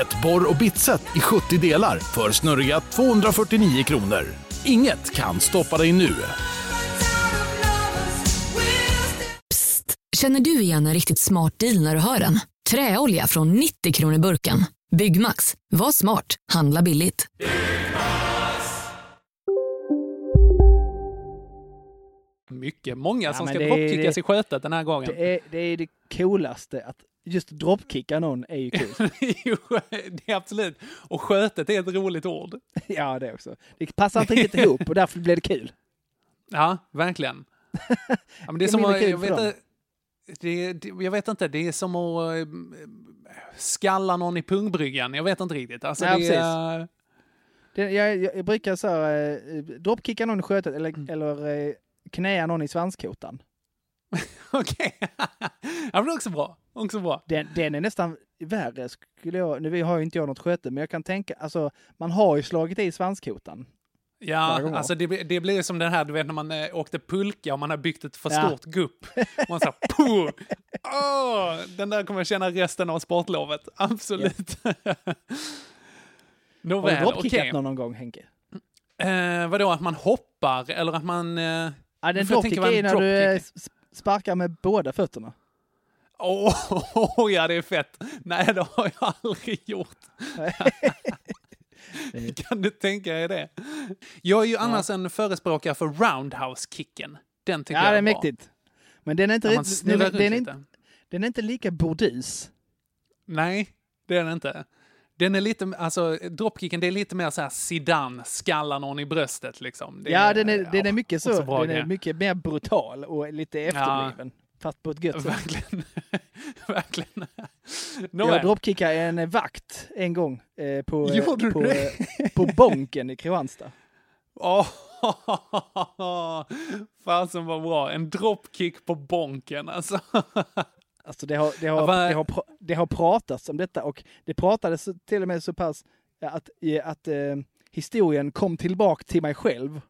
Ett borr och bitset i 70 delar för snurriga 249 kronor. Inget kan stoppa dig nu. Känner du igen en riktigt smart deal när du hör den? Träolja från 90 kronor burken. Byggmax. Var smart. Handla billigt. Mycket. Många Ja, som men ska det är- droppkickas det- i skötet den här gången. Det är, det är det coolaste. Att just dropkicka någon är ju kul. Jo, det är absolut. Och skötet är ett roligt ord. ja, det också. Det passar inte riktigt ihop och därför blir det kul. Ja, verkligen. Ja, men det är som att, jag vet, det, det, jag vet inte, det är som att eh, skalla någon i pungbryggan. Jag vet inte riktigt. Alltså, Ja, det, är, Det, jag, jag, brukar så här, eh, dropkicka någon i skötet eller, eller eh, knäa någon i svanskotan. Okej. ja, men också bra. Också bra. Den, den är nästan värre skulle jag, nu har ju inte jag något sköte, men jag kan tänka, alltså man har ju slagit i svanskotan. Ja, alltså det, det blir som den här, du vet när man eh, åkte pulka och man har byggt ett för Ja. stort gupp. Och man såhär, puh! Åh, den där kommer jag känna resten av sportlovet. Absolut. Har du Nåväl, dropkickat okej. någon, någon gång Henke? Eh, vadå, att man hoppar eller att man... Eh, Ja, den dropkick är när du sparkar med båda fötterna. Åh, ja det är fett. Nej, det har jag aldrig gjort. kan du tänka dig det? Jag är ju annars en förespråkare för roundhouse-kicken. Den tycker Ja, jag det är är bra. mäktigt. Men den är inte, riktigt- den, den, är den är inte lika burdus. Nej, det är den inte. Den är lite, alltså dropkicken, det är lite mer så här Zidane, skallar någon i bröstet liksom. Det ja, den är, den är mycket så. bra Den är mycket mer brutal och lite efterbliven. Fast på ett gött sätt. Verkligen. Verkligen. Jag Nåväl. dropkickade en vakt en gång eh, på, eh, Gjorde på, eh, på Bonken i Kristianstad. Åh, fasen vad bra. En dropkick på bonken alltså. Alltså det har, det, har, Ja, vad- det, har, pra- det har pratats om detta och det pratades till och med så pass att, att eh, historien kom tillbaka till mig själv.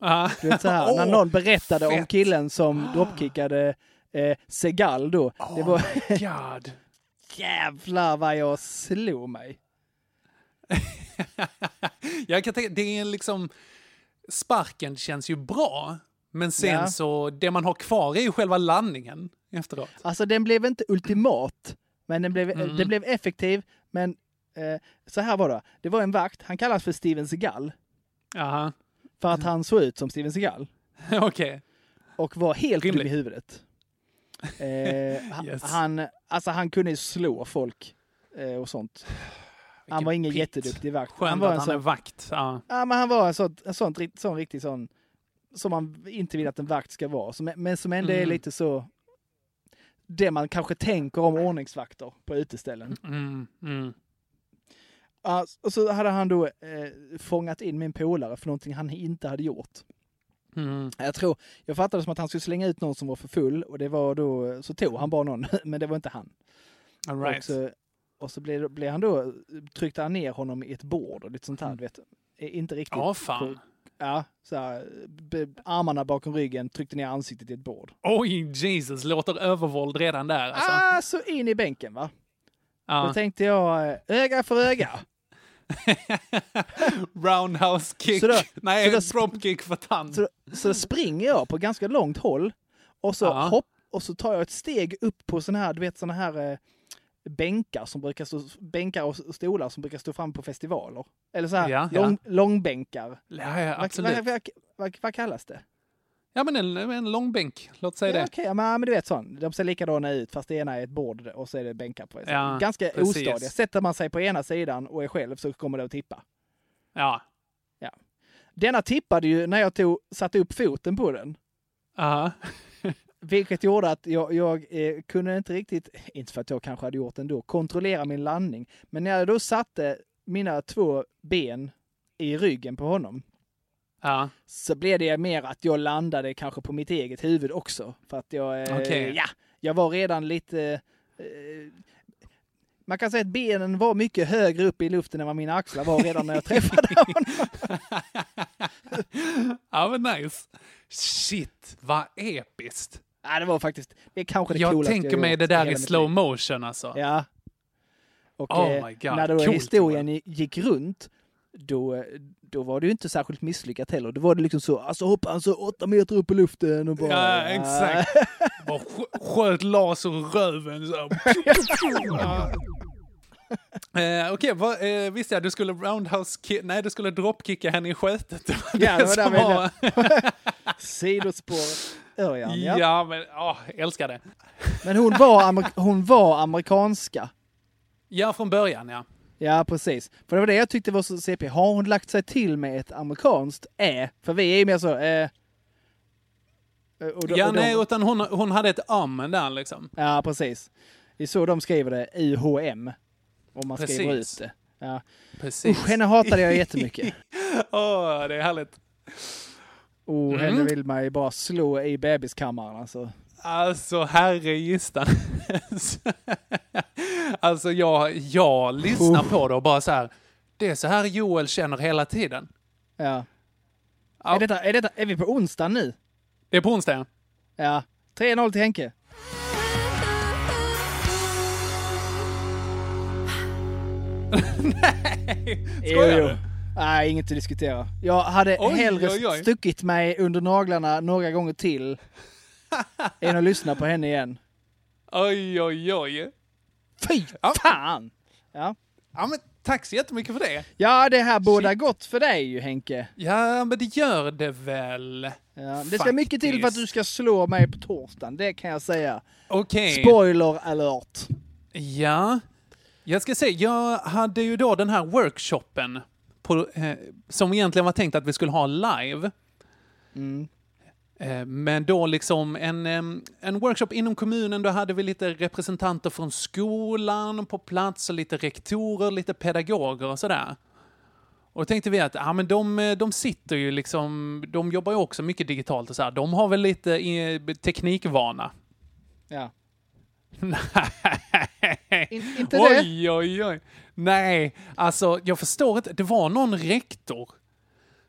Ah. Du vet så här, när Åh, någon berättade om fett. killen som dropkickade eh, Segal då. Det var God. jävlar vad jag slog mig. Jag kan tänka, det är liksom, sparken känns ju bra, men sen Ja. så, det man har kvar är ju själva landningen efteråt. Alltså den blev inte ultimat, men den blev, Mm. den blev effektiv. Men eh, så här var det. Det var en vakt, han kallas för Steven Seagal. Aha. För att han såg ut som Steven Seagal. Okej. Och var helt dum i huvudet. Eh, Yes. han, alltså han kunde slå folk eh, och sånt. Han var ingen pitt. jätteduktig vakt. Skönt han var att en han sån, är vakt. Ja. Ja, men han var en sån, en sån, sån riktig sån som man inte vill att en vakt ska vara. Som, men som ändå är Mm. lite så det man kanske tänker om ordningsvakter på uteställen. Mm, mm. Ja, och så hade han då eh, fångat in min polare för någonting han inte hade gjort. Mm. Jag tror, jag fattade som att han skulle slänga ut någon som var för full och det var då, så tog han bara någon, men det var inte han. All right. Och så, och så blev, blev han då, tryckte han ner honom i ett bord och lite sånt här, du vet. Eh, Inte riktigt. Ja, fan. på- Ja, så här, armarna bakom ryggen, tryckte ner ansiktet i ett bord. Oj, Jesus, låter övervåld redan där alltså. Ah, så in i bänken va. Ja. Då tänkte jag, eh, öga för öga. Roundhouse kick. Så då- Nej, så då- dropkick för tand. Så, så springer jag på ganska långt håll och så, Ja. hopp, och så tar jag ett steg upp på såna här, du vet såna här eh, bänkar som brukar stå, bänkar och stolar som brukar stå fram på festivaler. Eller så här Ja, ja. lång, långbänkar. Ja, ja, Vad, absolut. vad, vad, vad, vad kallas det? Ja, men en, en lång bänk. Låt säga Ja, det. okej, ja, men, men du vet sån. De ser likadana ut fast det ena är ett bord och så är det bänkar på. Ja, Ganska precis. ostadiga. Sätter man sig på ena sidan och är själv så kommer det att tippa. Ja. Ja. Denna tippade ju när jag tog, satte upp foten på den. Aha. Vilket gjorde att jag, jag eh, kunde inte riktigt, inte för att jag kanske hade gjort det ändå, kontrollera min landning. Men när jag då satte mina två ben i ryggen på honom Ja. så blev det mer att jag landade kanske på mitt eget huvud också. För att jag, eh, Okej. ja, jag var redan lite... Eh, man kan säga att benen var mycket högre upp i luften än vad mina axlar var redan när jag träffade honom. ja, men nice. Shit, vad episkt. Ja, det var faktiskt, det är kanske det Jag coolaste tänker jag mig det där i slow motion alltså. Ja. Och Oh eh, my God, när då coolt, historien gick runt, då, eh, då var det ju inte särskilt misslyckat heller. Då var det liksom så, alltså hoppade han så åtta meter upp i luften och bara... Ja, exakt. Bara skö- sköt laser i röven så. Ja. Eh, Okej, vad, eh, visste jag du skulle roundhouse Nej, du skulle dropkicka henne i skötet. Det var Ja, det var som där vi- var- Sidospår. Örjan, ja. ja. men åh, älskar det. Men hon var, amer- hon var amerikanska. Ja, från början ja. Ja, precis. För det var det jag tyckte var så CP. Har hon lagt sig till med ett amerikanskt ä? För vi är ju mer så, eh... och då- ja, och de- nej, utan hon, hon hade ett am där liksom. Ja, precis. Det är så de skriver det, UHM. Om man skriver ut det. Ja. Precis. Usch, henne hatade jag jättemycket. Åh, det är härligt. Och Mm. henne vill man ju bara slå i bebiskammaren alltså. Alltså, herre gistan. alltså, jag, jag lyssnar på det och bara så här. Det är så här Joel känner hela tiden. Ja. Ja. Är, detta, är, detta, är vi på onsdag nu? Det är på onsdag. Ja. 3-0 till Henke. Skojar du? Nej, inget att diskutera. Jag hade Oj, hellre oj, oj. stuckit mig under naglarna några gånger till än att lyssna på henne igen. Oj, oj, oj. Fy fan! Ja. Ja, men tack så jättemycket för det. ja, det här båda gott för dig ju Henke. Ja, men det gör det väl. Ja, det ska mycket till för att du ska slå mig på torsdagen, det kan jag säga. Okej. Spoiler alert. Ja. Jag ska säga, jag hade ju då den här workshopen på, eh, som egentligen var tänkt att vi skulle ha live. Mm. Eh, Men då liksom en, en workshop inom kommunen, då hade vi lite representanter från skolan på plats och lite rektorer, lite pedagoger och sådär. Och då tänkte vi att ja, men de, eh, de sitter ju liksom, de jobbar ju också mycket digitalt och så här. De har väl lite eh, teknikvana. Ja. Nej. In, inte det? Oj, oj, oj. Nej, alltså jag förstår inte. Det var någon rektor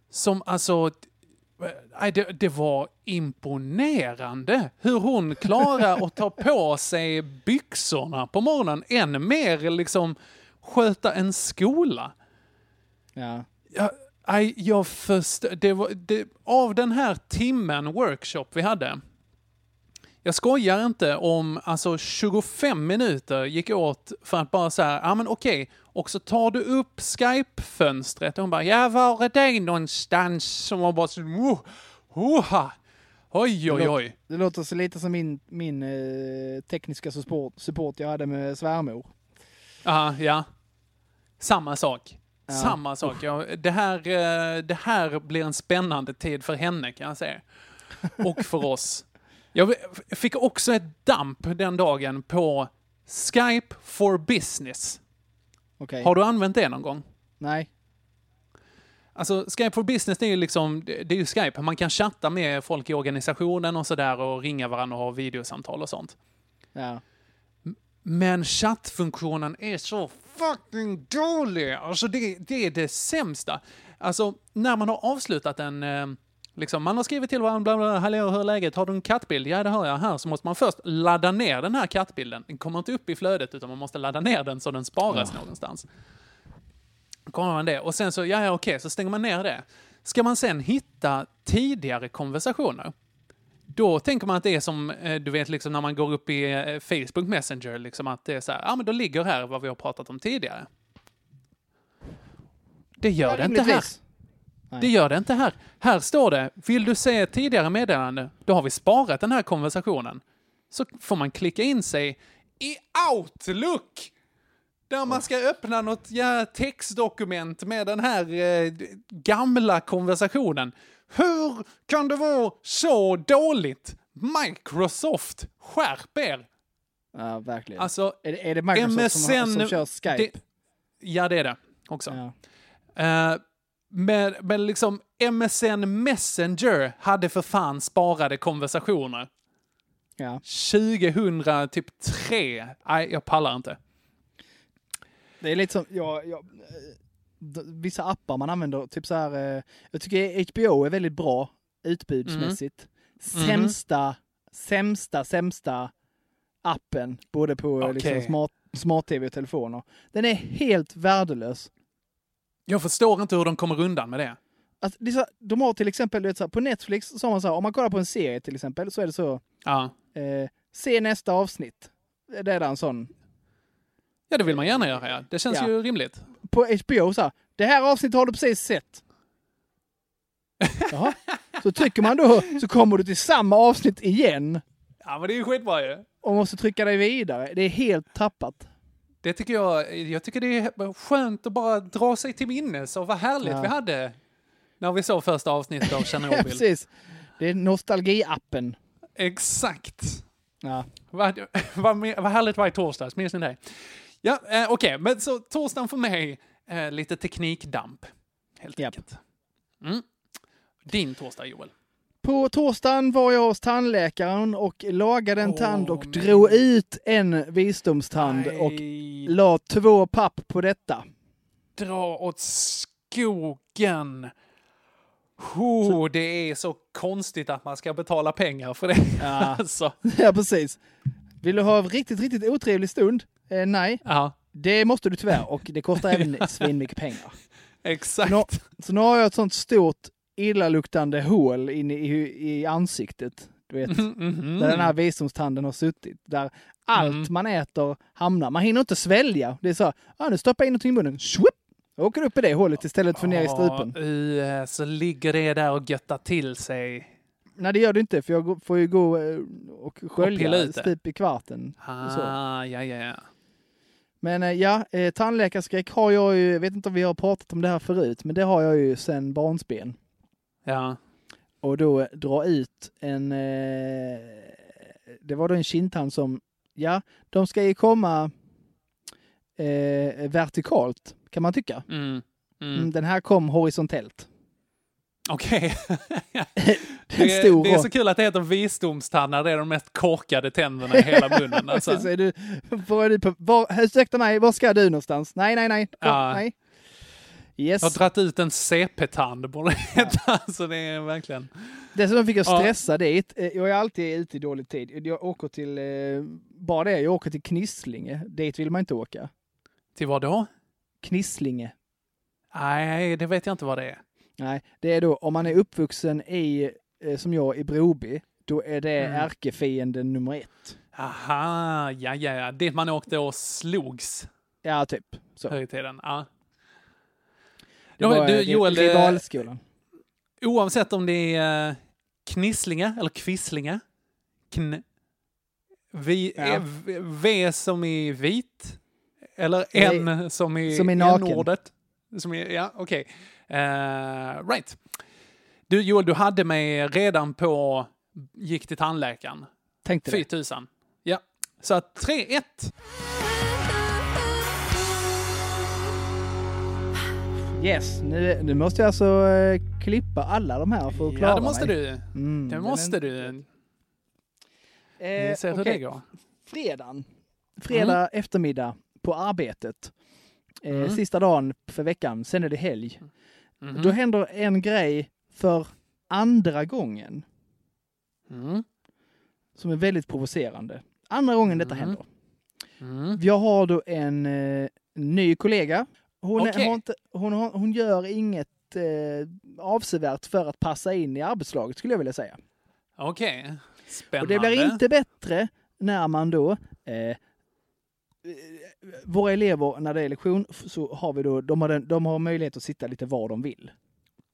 som alltså... Nej, det, det var imponerande hur hon klarar att ta på sig byxorna på morgonen. Än mer liksom sköta en skola. Ja. Jag, jag förstår. Det var, det, av den här timmen workshop vi hade. Jag skojar inte om alltså 25 minuter gick åt för att bara säga, ja men okej, och så tar du upp Skype-fönstret och hon bara, ja var är det någonstans? Som var bara så, oh, oha. Oj, oj, oj. Det låter så lite som min, min eh, tekniska support, support jag hade med svärmor. Ja, ja. Samma sak. Ja. Samma sak. Ja, det, här, eh, det här blir en spännande tid för henne kan jag säga. Och för oss. Jag fick också ett damp den dagen på Skype for Business. Okej. Har du använt det någon gång? Nej. Alltså Skype for Business det är ju liksom, det det är ju Skype. Man kan chatta med folk i organisationen och sådär och ringa varandra och ha videosamtal och sånt. Ja. Men chattfunktionen är så fucking dålig. Alltså det, det är det sämsta. Alltså när man har avslutat en, eh, liksom man har skrivit till varandra, bla bla, hallå hur är läget, har du en kattbild? Ja det har jag här. Så måste man först ladda ner den här kattbilden. Den kommer inte upp i flödet utan man måste ladda ner den så den sparas någonstans. Kommer man det och sen så, ja ja okej, så stänger man ner det. Ska man sen hitta tidigare konversationer, då tänker man att det är som, eh, du vet, liksom när man går upp i eh, Facebook Messenger, liksom att det är så här, ja men då ligger här vad vi har pratat om tidigare. Det gör Ja, det inte här. Nej. Det gör det inte här. Här står det, vill du se tidigare meddelande, då har vi sparat den här konversationen. Så får man klicka in sig i Outlook! Där man ska öppna något ja, textdokument med den här eh, gamla konversationen. Hur kan det vara så dåligt? Microsoft, skärp er! Ja, verkligen. Alltså, är, det, är det Microsoft som, har- som kör Skype? Det, ja, det är det också. Ja. Eh, men, men liksom MSN Messenger hade för fan sparade konversationer. Ja. 2003. typ Nej, jag pallar inte. Det är lite som, ja, ja, eh, vissa appar man använder, typ så här, eh, jag tycker HBO är väldigt bra utbudsmässigt. Mhm. Sämsta, sämsta, sämsta appen, både på eh, liksom smart, smart-tv och telefoner. Den är helt värdelös. Jag förstår inte hur de kommer undan med det. Alltså, det så, de har till exempel, vet, så här, på Netflix så har man så här, om man kollar på en serie till exempel, så är det så, Ja. eh, se nästa avsnitt. Det är en sån. ja, det vill man gärna göra. Ja. Det känns Ja. ju rimligt. På HBO så här, det här avsnittet har du precis sett. Jaha. Så trycker man då så kommer du till samma avsnitt igen Ja, men det är ju skitbra ju. och måste trycka dig vidare. Det är helt tappat. Det tycker jag, jag tycker det är skönt att bara dra sig till minnes och vad härligt Ja. vi hade när vi såg första avsnittet av Ja, Tjernobyl. precis. Det är nostalgi-appen. Exakt. Ja. Vad, vad, vad härligt var i torsdags, minns ni det? Ja, eh, okej, men så torsdagen för mig, Eh, lite teknikdamp, helt enkelt. Mm. Din torsdag, Joel. På torsdagen var jag hos tandläkaren och lagade en Åh, tand och nej. drog ut en visdomstand och Nej, la två papp på detta. dra åt skogen. Oh, det är så konstigt att man ska betala pengar för det. Ja. alltså. Ja, precis. Vill du ha en riktigt, riktigt otrevlig stund? Eh, nej, Ja, det måste du tyvärr och det kostar även svinmycket pengar. exakt. Nå- Så nu har jag ett sånt stort illaluktande hål inne i, i ansiktet. Du vet, Mhm. där den här visdomstanden har suttit. Där allt Mm. man äter hamnar. Man hinner inte svälja. Det är så, ah, nu stoppar jag in någonting i munnen. Swoop! Åker upp i det hålet istället för ner i strupen. Uh, så ligger det där och göttar till sig. Nej, det gör det inte, för jag får ju gå eh, och skölja det. stup i kvarten. och. Ah, ja, ja, ja. Men eh, ja, eh, tandläkarskräck har jag ju, jag vet inte om vi har pratat om det här förut, men det har jag ju sedan barnsben. Ja, Och då dra ut en, eh, det var då en kindtand som, ja, de ska ju komma eh, vertikalt, kan man tycka. mm. Mm. Mm, Den här kom horisontellt. Okej. En det, är- det är så kul att det heter visdomstannar. Det är de mest korkade tänderna i hela munnen. Alltså. Så är du, var är du på, var, ursäkta mig, var ska du någonstans? Nej, nej, nej. Kom, Ja. nej. Yes. Jag har dragit ut en CP-tand borde det heta. Så det är verkligen... Dessutom fick jag Ja. stressa dit. Eh, Jag är alltid ute i dålig tid. Jag åker till, eh, bara det, jag åker till Knisslinge. Dit vill man inte åka. Till vad då? Knisslinge. Nej, det vet jag inte vad det är. Nej, det är då om man är uppvuxen i, eh, som jag, i Broby, då är det Mm. ärkefienden nummer ett. Aha, ja, ja, ja. Dit man åkte och slogs Ja, typ. Så. förr i tiden. Ja. Det Ja, var du, eh, Joel, ri- eh, rivalskolan. Oavsett om det är uh, Knisslinga eller Kvisslinga. Kn... Vi, Ja. är v, v som i vit. Eller Nej, N som i som i naken. N-ordet. Som i, ja, okej. Eh, right. Du Joel, du hade mig redan på gick till tandläkaren. Tänkte Fy det. tusan. Ja. Så att 3-1. Yes, nu, nu måste jag alltså eh, klippa alla de här för att klara Ja, det måste mig. du. Mm, Det den måste är- du. Eh, Vi ser hur okej. det går. fredagen. Fredag eftermiddag på arbetet. Eh, Mm. Sista dagen för veckan, sen är det helg. Mhm. Då händer en grej för andra gången Mm. som är väldigt provocerande. Andra gången detta Mm. händer. Mm. Jag har då en eh, ny kollega. Hon, har inte, hon, har, hon gör inget eh, avsevärt för att passa in i arbetslaget skulle jag vilja säga. Okej. Spännande. Och det blir inte bättre när man då eh, våra elever, när det är lektion, så har vi då, de har, den, de har möjlighet att sitta lite var de vill.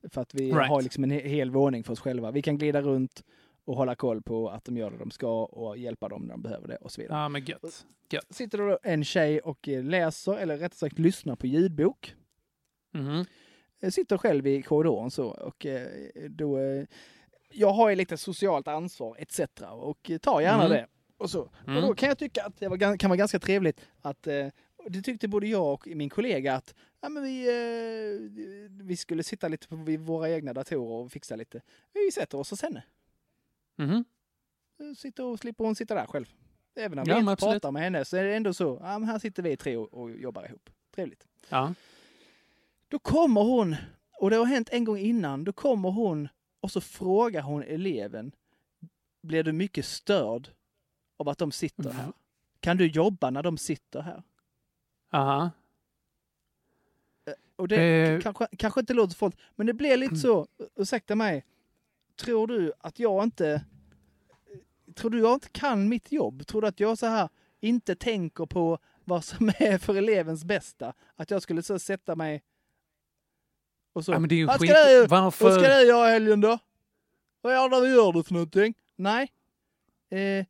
För att vi Right. har liksom en he- hel våning för oss själva. Vi kan glida runt och hålla koll på att de gör det de ska och hjälpa dem när de behöver det och så vidare. Ja, men gött. Gött. Sitter då en tjej och läser, eller rättare sagt lyssnar på ljudbok. Jag sitter själv i korridoren så och eh, då... eh, Jag har ju lite socialt ansvar etc. och tar gärna Mm. det. Och, så. Mm. och då kan jag tycka att det var, kan vara ganska trevligt att det tyckte både jag och min kollega att ja, men vi, eh, vi skulle sitta lite på våra egna datorer och fixa lite. Vi sätter oss hos henne. Mhm. Sitter och slipper hon sitta där själv. Även om Ja, vi inte absolut. pratar med henne så är det ändå så. Ja, men här sitter vi tre och, och jobbar ihop. Trevligt. Ja. Då kommer hon, och det har hänt en gång innan, då kommer hon och så frågar hon eleven, blir du mycket störd av att de sitter här? Kan du jobba när de sitter här? Aha. Och det Eh. kanske, kanske inte låter farligt, men det blir lite så, ursäkta mig, tror du att jag inte, tror du jag inte kan mitt jobb? Tror du att jag så här inte tänker på vad som är för elevens bästa? Att jag skulle så sätta mig och så. Ja, men det är ju vad, skit. ska du, Varför? vad ska du göra i helgen då? Vad det du gör du för någonting? Nej. Eh,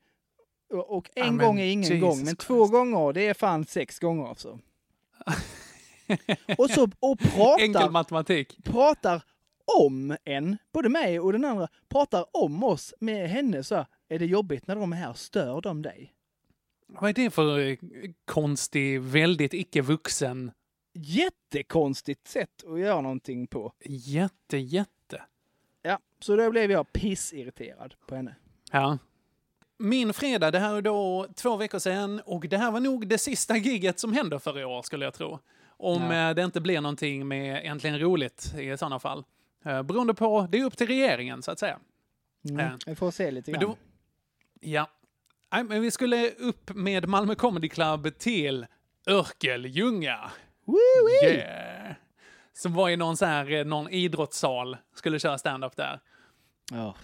och en Ja, men gång är ingen Jesus gång, men två gånger, det är fan sex gånger alltså. och så och Enkel pratar, matematik. pratar om en, både mig och den andra, pratar om oss med henne så här, är det jobbigt när de är här, stör de dig? Vad är det för eh, konstig, väldigt icke-vuxen jättekonstigt sätt att göra någonting på. Jätte, jätte. Ja, så då blev jag pissirriterad på henne. Ja. Min fredag, det här är då två veckor sedan och det här var nog det sista giget som händer för i år skulle jag tro. Om Ja. eh, det inte blir någonting med Äntligen Roligt i sådana fall. Eh, Beroende på, det är upp till regeringen så att säga. Mm. Ja. Vi får se lite Men grann. då, ja. Nej, men vi skulle upp med Malmö Comedy Club till Örkelljunga. Yeah. Som var i någon, så här, eh, någon idrottssal, skulle köra stand-up där. Ja.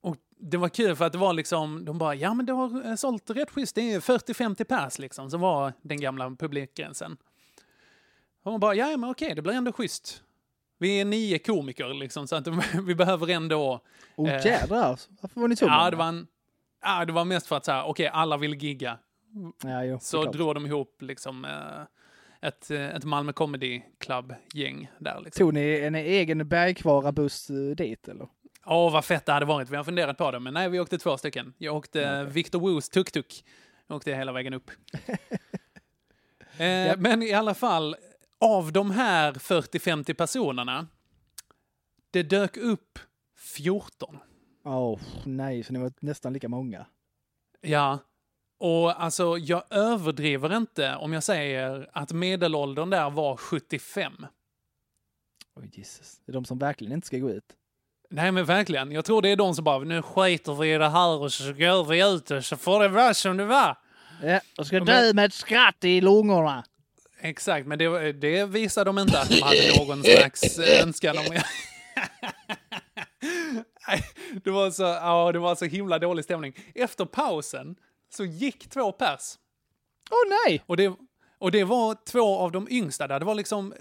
Och det var kul för att det var liksom, de bara, ja men det har eh, sålt rätt schysst, det är 40-50 pers liksom, som var den gamla publikgränsen. Och man bara, ja men okej, det blir ändå schysst. Vi är nio komiker liksom, så att vi behöver ändå... Oh eh, jädrar, varför var ni så Ja, det var, en, ja, det var mest för att så här, okej, alla vill gigga. Ja, jo, Så såklart. drog de ihop liksom eh, ett, eh, ett Malmö Comedy Club-gäng där liksom. Tog ni en egen bergkvara-buss dit eller? Åh, vad fett det hade varit. Vi har funderat på det, men nej, vi åkte två stycken. Jag åkte Victor Woos tuk-tuk. Åkte hela vägen upp. eh, Men i alla fall, av de här 40-50 personerna, det dök upp 14. Åh, nej, så ni var nästan lika många. Ja, och alltså jag överdriver inte om jag säger att medelåldern där var 75. Oj, Jesus. Det är de som verkligen inte ska gå ut. Nej men verkligen, jag tror det är de som bara, nu skiter vi i det här och så går vi ut och så får det vara som det var. Ja, och ska Men- dö med ett skratt i lungorna. Exakt, men det, det visar de inte att de hade någon slags önskan om... Det var så, ja, det var så himla dålig stämning. Efter pausen så gick två pers. Åh nej! Och det, och det var två av de yngsta där. Det var liksom,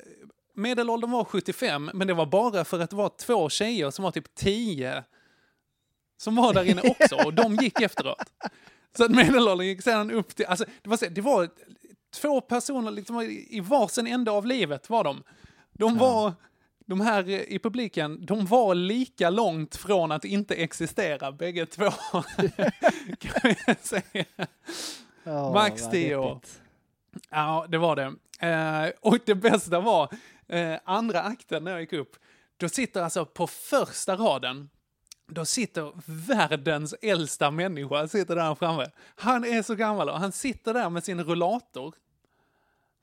medelåldern var 75, men det var bara för att det var två tjejer som var typ 10 som var där inne också, och de gick efteråt. Så att medelåldern gick sedan upp till, alltså det var, så- det var två personer liksom i varsin ände av livet var de. De var, de här i publiken, de var lika långt från att inte existera bägge två. kan jag säga. Åh, Max 10 år. Ja, det var det. Eh, och det bästa var, eh, andra akten när jag gick upp, då sitter alltså på första raden, då sitter världens äldsta människa sitter där framme. Han är så gammal och han sitter där med sin rullator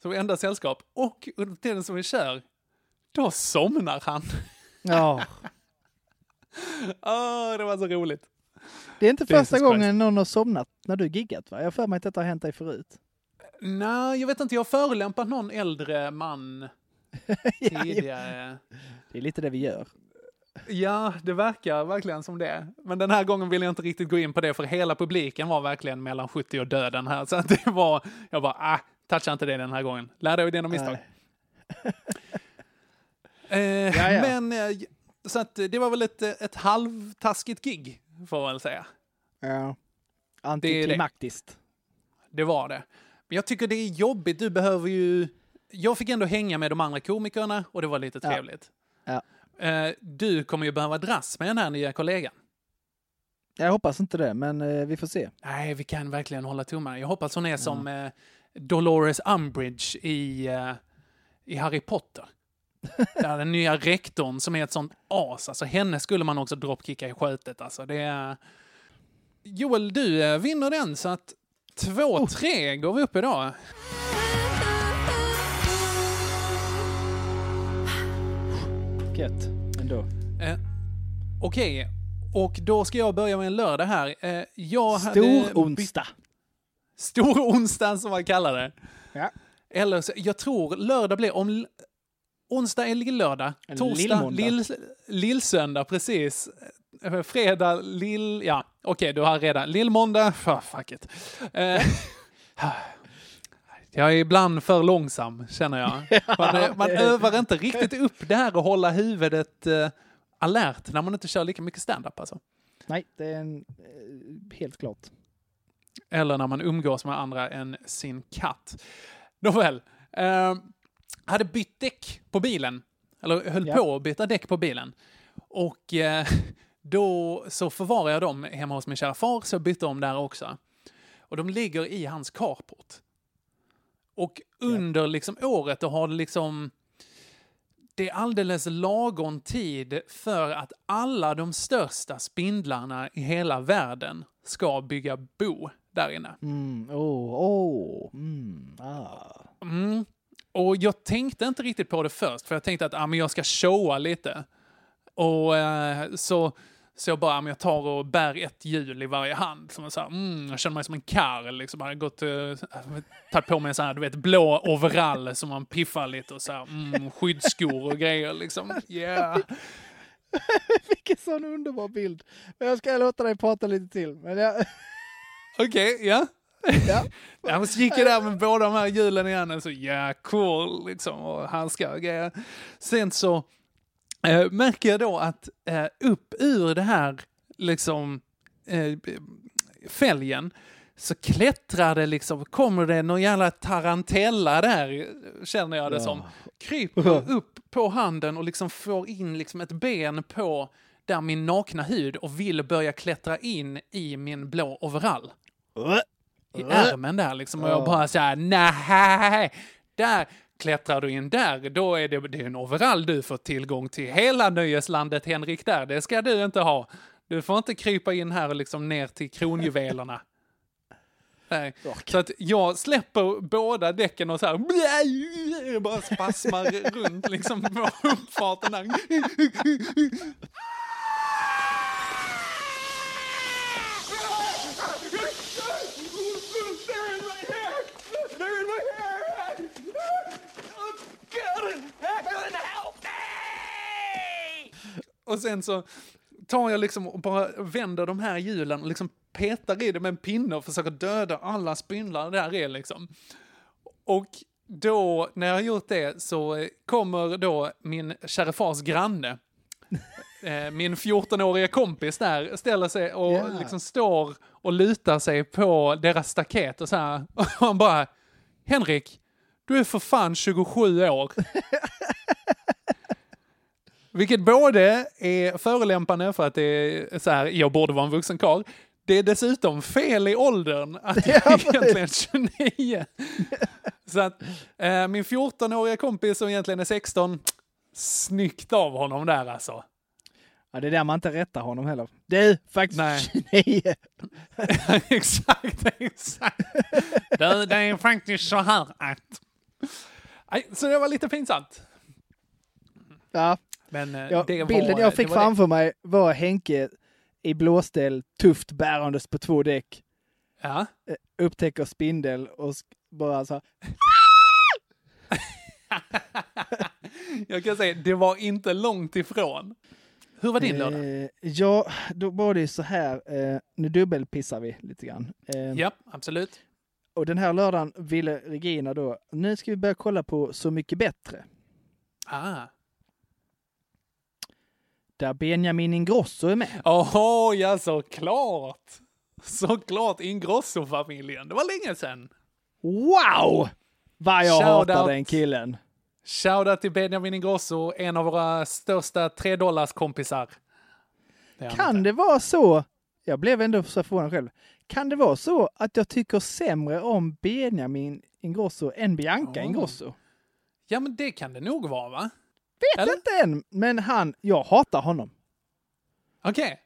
som enda sällskap. Och under tiden som vi kör, då somnar han. Ja. Åh, det var så roligt. Det är inte Jesus första Christ. gången någon har somnat när du giggat va? Jag har för mig att detta har hänt dig förut. Nej, jag vet inte, jag har förolämpat någon äldre man tidigare. Det är lite det vi gör. Ja, det verkar verkligen som det. Men den här gången vill jag inte riktigt gå in på det, för hela publiken var verkligen mellan 70 och döden här. Så att det var, jag bara, ah, toucha inte det den här gången. Lär dig av dina misstag. Eh, Ja, ja. Men, eh, så att det var väl ett, ett halvtaskigt gig, får man väl säga. Ja. Antiklimaktiskt. Det var det. Men jag tycker det är jobbigt, du behöver ju... Jag fick ändå hänga med de andra komikerna och det var lite Ja. trevligt. Ja. Eh, Du kommer ju behöva dras med den här nya kollegan. Jag hoppas inte det, men eh, vi får se. Nej, vi kan verkligen hålla tummarna. Jag hoppas hon är som eh, Dolores Umbridge i, eh, i Harry Potter. Där den nya rektorn som är ett sånt as. Alltså henne skulle man också dropkicka i skötet. Alltså, det är... Joel, du eh, vinner den så att 2-3 går vi upp idag. Gött. Ändå. Eh, Okej, och då ska jag börja med en lördag här. Eh, jag hade Stor onsdag. Stor onsdag som man kallar det. Ja. Eller så, jag tror lördag blir om onsdag är lill-lördag, En torsdag lill, lillsöndag, precis. Eh, Fredag lill... Ja, okej, du har redan. Lillmåndag, oh, fuck it. Eh, jag är ibland för långsam, känner jag. Man, man övar inte riktigt upp det här att hålla huvudet eh, alert när man inte kör lika mycket stand-up alltså. Nej, det är en, eh, helt klart. Eller när man umgås med andra än sin katt. Nåväl. Eh, hade bytt däck på bilen. Eller höll Ja. på att byta däck på bilen. Och eh, då så förvarade jag dem hemma hos min kära far, så jag bytte om där också. Och de ligger i hans carport. Och under liksom året då har det liksom... Det är alldeles lagom tid för att alla de största spindlarna i hela världen ska bygga bo där inne. Mm, oh, oh, mm, ah. Mm. Och jag tänkte inte riktigt på det först, för jag tänkte att ah, men jag ska showa lite. Och eh, så, så jag bara, jag tar och bär ett hjul i varje hand. Som så här, mm, jag känner mig som en karl, liksom. Jag hade gått, eh, tagit på mig en sån här, du vet, blå overall som man piffar lite och så här, mm, skyddsskor och grejer liksom. Yeah. Vilken sån underbar bild. Men jag ska låta dig prata lite till. Men jag... Okej, okay, ja. Ja. ja, men så gick jag där med båda de här hjulen igen och så ja, cool liksom och handskar och grejer. Sen så äh, märker jag då att äh, upp ur det här liksom äh, fälgen så klättrar det liksom, kommer det någon jävla tarantella där, känner jag det ja. som. Kryper upp på handen och liksom får in liksom ett ben på där min nakna hud och vill börja klättra in i min blå overall i ärmen där liksom. Och jag bara såhär, nej, där klättrar du in där, då är det, det är en overall du får tillgång till. Hela nöjeslandet Henrik där, det ska du inte ha. Du får inte krypa in här och liksom ner till kronjuvelerna. Nej. Så att jag släpper båda däcken och så här bara spasmar runt liksom på uppfarten där. Och sen så tar jag liksom och bara vänder de här hjulen och liksom petar i det med en pinne och försöker döda alla spindlar där är liksom. Och då, när jag har gjort det, så kommer då min kära fars granne, eh, min 14-åriga kompis där, ställer sig och yeah. liksom står och lutar sig på deras staket och så här. Och han bara, Henrik, du är för fan 27 år. Vilket både är förolämpande för att det är så här, jag borde vara en vuxen karl. Det är dessutom fel i åldern att jag är egentligen 29. så att eh, min 14-åriga kompis som egentligen är 16, snyggt av honom där alltså. Ja, det är där man inte rättar honom heller. Du, faktiskt Nej. 29. exakt, exakt. Du, det är faktiskt så här att... Nej, så det var lite pinsamt. Ja, men eh, ja, bilden var, jag fick framför det. mig var Henke i blåställ, tufft bärandes på två däck. Ja. Eh, upptäcker spindel och bara så här. jag kan säga, det var inte långt ifrån. Hur var din lördag? Eh, ja, då var det så här, eh, nu dubbelpissar vi lite grann. Eh, ja, absolut. Och den här lördagen ville Regina då, nu ska vi börja kolla på Så mycket bättre. Ah där Benjamin Ingrosso är med. Åh, oh, ja såklart! Såklart Ingrosso-familjen. Det var länge sedan. Wow! Vad jag Shout hatar den killen. Shoutout till Benjamin Ingrosso, en av våra största tredollarskompisar. Det kan det vara så, jag blev ändå så förvånad själv, kan det vara så att jag tycker sämre om Benjamin Ingrosso än Bianca oh. Ingrosso? Ja, men det kan det nog vara, va? Vet Eller? inte än, men han, jag hatar honom. Okej. Okay.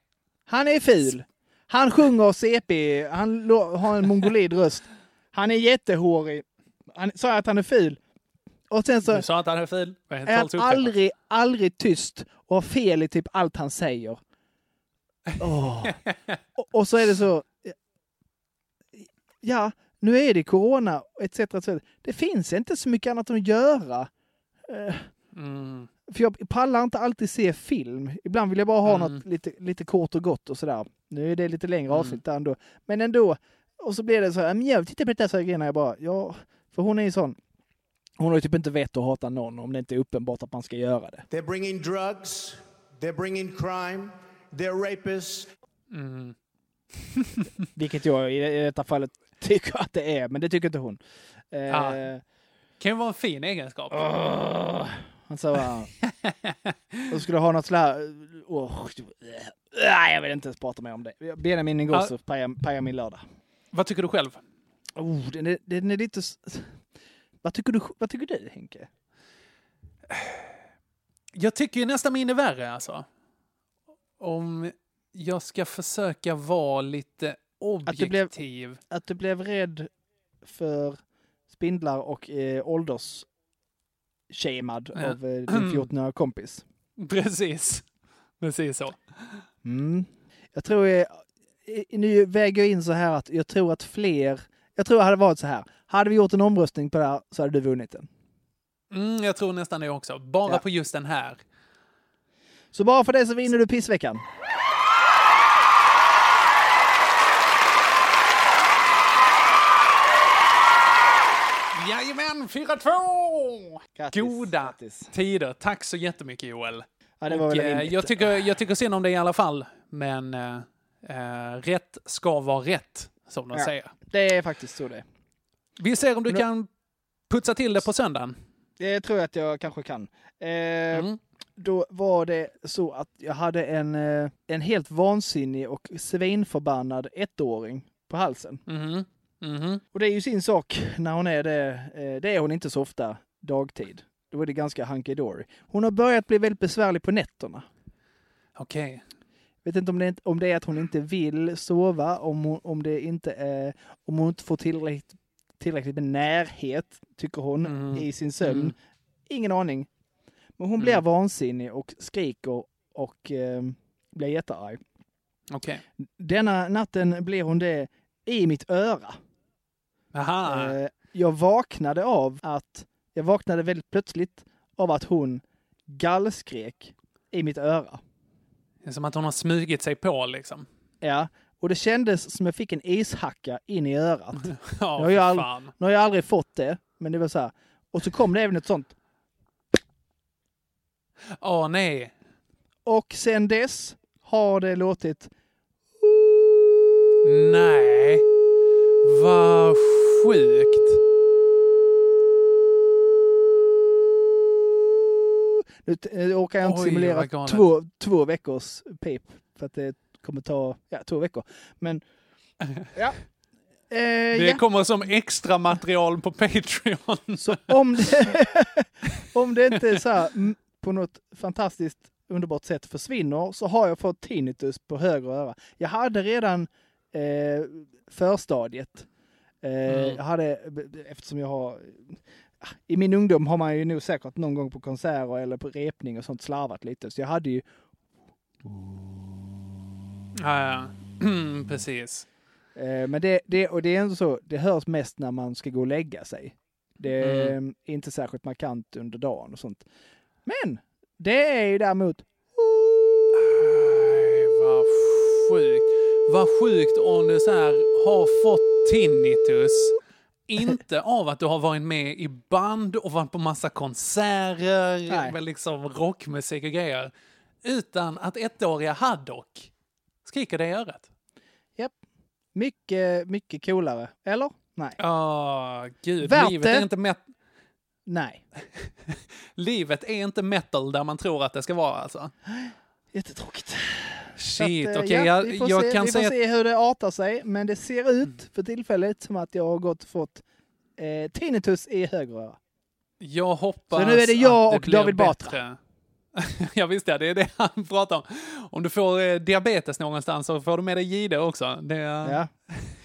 Han är ful. Han sjunger CP, han har en mongolid röst. Han är jättehårig. Han sa att han är ful. Och sen så... Du sa att han är ful. Är han aldrig, aldrig tyst och har fel i typ allt han säger. Oh. och, och, så är det så... Ja, nu är det corona, etc. etc. Det finns inte så mycket annat att göra. Mm. För jag pallar inte alltid se film. Ibland vill jag bara ha mm. något lite, lite kort och gott och sådär. Nu är det lite längre mm. avsnitt där ändå. Men ändå. Och så blir det så här, men jag tittar på det där grejerna jag bara, ja, för hon är ju sån. Hon har ju typ inte vett att hata någon om det inte är uppenbart att man ska göra det. They're bringing drugs, they're bringing crime, they're rapists. Mm. Vilket jag i detta fallet tycker att det är, men det tycker inte hon. Ja. Eh, kan ju vara en fin egenskap. Oh. Han sa bara... och skulle ha något sådär... Oh, nej, jag vill inte ens prata mer om det. Benjamin Ingrosso ja. pajar, min lördag. Vad tycker du själv? Oh, den, är, den är lite... Vad tycker du, vad tycker du Henke? Jag tycker ju nästan min är värre alltså. Om jag ska försöka vara lite Att du blev, objektiv. att du blev rädd för spindlar och eh, åldersshamad Ja. av eh, din 14-åriga kompis. Precis. Precis så. Mm. Jag tror, jag, nu väger jag in så här att jag tror att fler, jag tror det hade varit så här. Hade vi gjort en omröstning på det här så hade du vunnit den. Mm, jag tror nästan det också. Bara Ja. på just den här. Så bara för det så vinner du pissveckan. Jajamän, 4-2! Grattis, Goda grattis. tider. Tack så jättemycket Joel. Ja, det var Och, väl eh, jag, tycker, jag tycker synd om det i alla fall. Men eh, rätt ska vara rätt, som de Ja. säger. Det är faktiskt så det är. Vi ser om du kan putsa till det på söndagen. Det tror jag att jag kanske kan. Eh, Mm. Då var det så att jag hade en, en helt vansinnig och svinförbannad ettåring på halsen. Mhm. Mhm. Och det är ju sin sak när hon är det. Eh, det är hon inte så ofta dagtid. Då är det ganska hunky dory. Hon har börjat bli väldigt besvärlig på nätterna. Okej. Vet inte om det, är- om det är att hon inte vill sova, om hon, om det inte är, om hon inte får tillräckligt, tillräckligt med närhet, tycker hon, Mm. i sin sömn. Mm. Ingen aning. Men hon blir Mm. vansinnig och skriker och eh, blir jättearg. Okej. Denna natten blir hon det i mitt öra. Aha. Eh, jag vaknade av att, jag vaknade väldigt plötsligt av att hon gallskrek i mitt öra. Det är som att hon har smugit sig på liksom. Ja, och det kändes som jag fick en ishacka in i örat. Ja, nu, har jag nu har jag aldrig fått det, men det var så här. Och så kom det även ett sånt. Åh nej. Och sen dess har det låtit Nej. Vad sjukt. Nu eh, orkar jag inte Oj, simulera två, två veckors pip. För att det kommer ta ja, två veckor. Men ja. Eh, Det ja. kommer som extra material på Patreon. Så om det, om det inte så här, på något fantastiskt underbart sätt försvinner så har jag fått tinnitus på höger öra. Jag hade redan eh, förstadiet. Eh, Mm. Jag hade, eftersom jag har i min ungdom har man ju nog säkert någon gång på konserter eller på repning och sånt slarvat lite. Så jag hade ju Ja, ja. Precis. Eh, Men det, det, och det är ändå så, det hörs mest när man ska gå och lägga sig. Det är Mm. inte särskilt markant under dagen och sånt. Men det är ju däremot, Nej, vad sjukt. Vad sjukt om du så här har fått tinnitus. Inte av att du har varit med i band och varit på massa konserter Nej. med liksom rockmusik och grejer. Utan att ettåriga Haddock skriker dig i örat. japp, mycket, mycket coolare. Eller? Nej. Åh, gud. Värt livet det. är, inte met- Nej. livet är inte metal där man tror att det ska vara alltså. Jättetråkigt. Shit, att, eh, okej. ja, jag, vi får jag se, kan vi får säga se hur det artar sig, men det ser ut för tillfället som att jag har gått och fått eh, tinnitus i höger öra. Jag hoppas Så nu är det jag att och David Batra. bättre. ja visst ja, det är det han pratar om. Om du får eh, diabetes någonstans så får du med dig Jihde också. Det är Ja.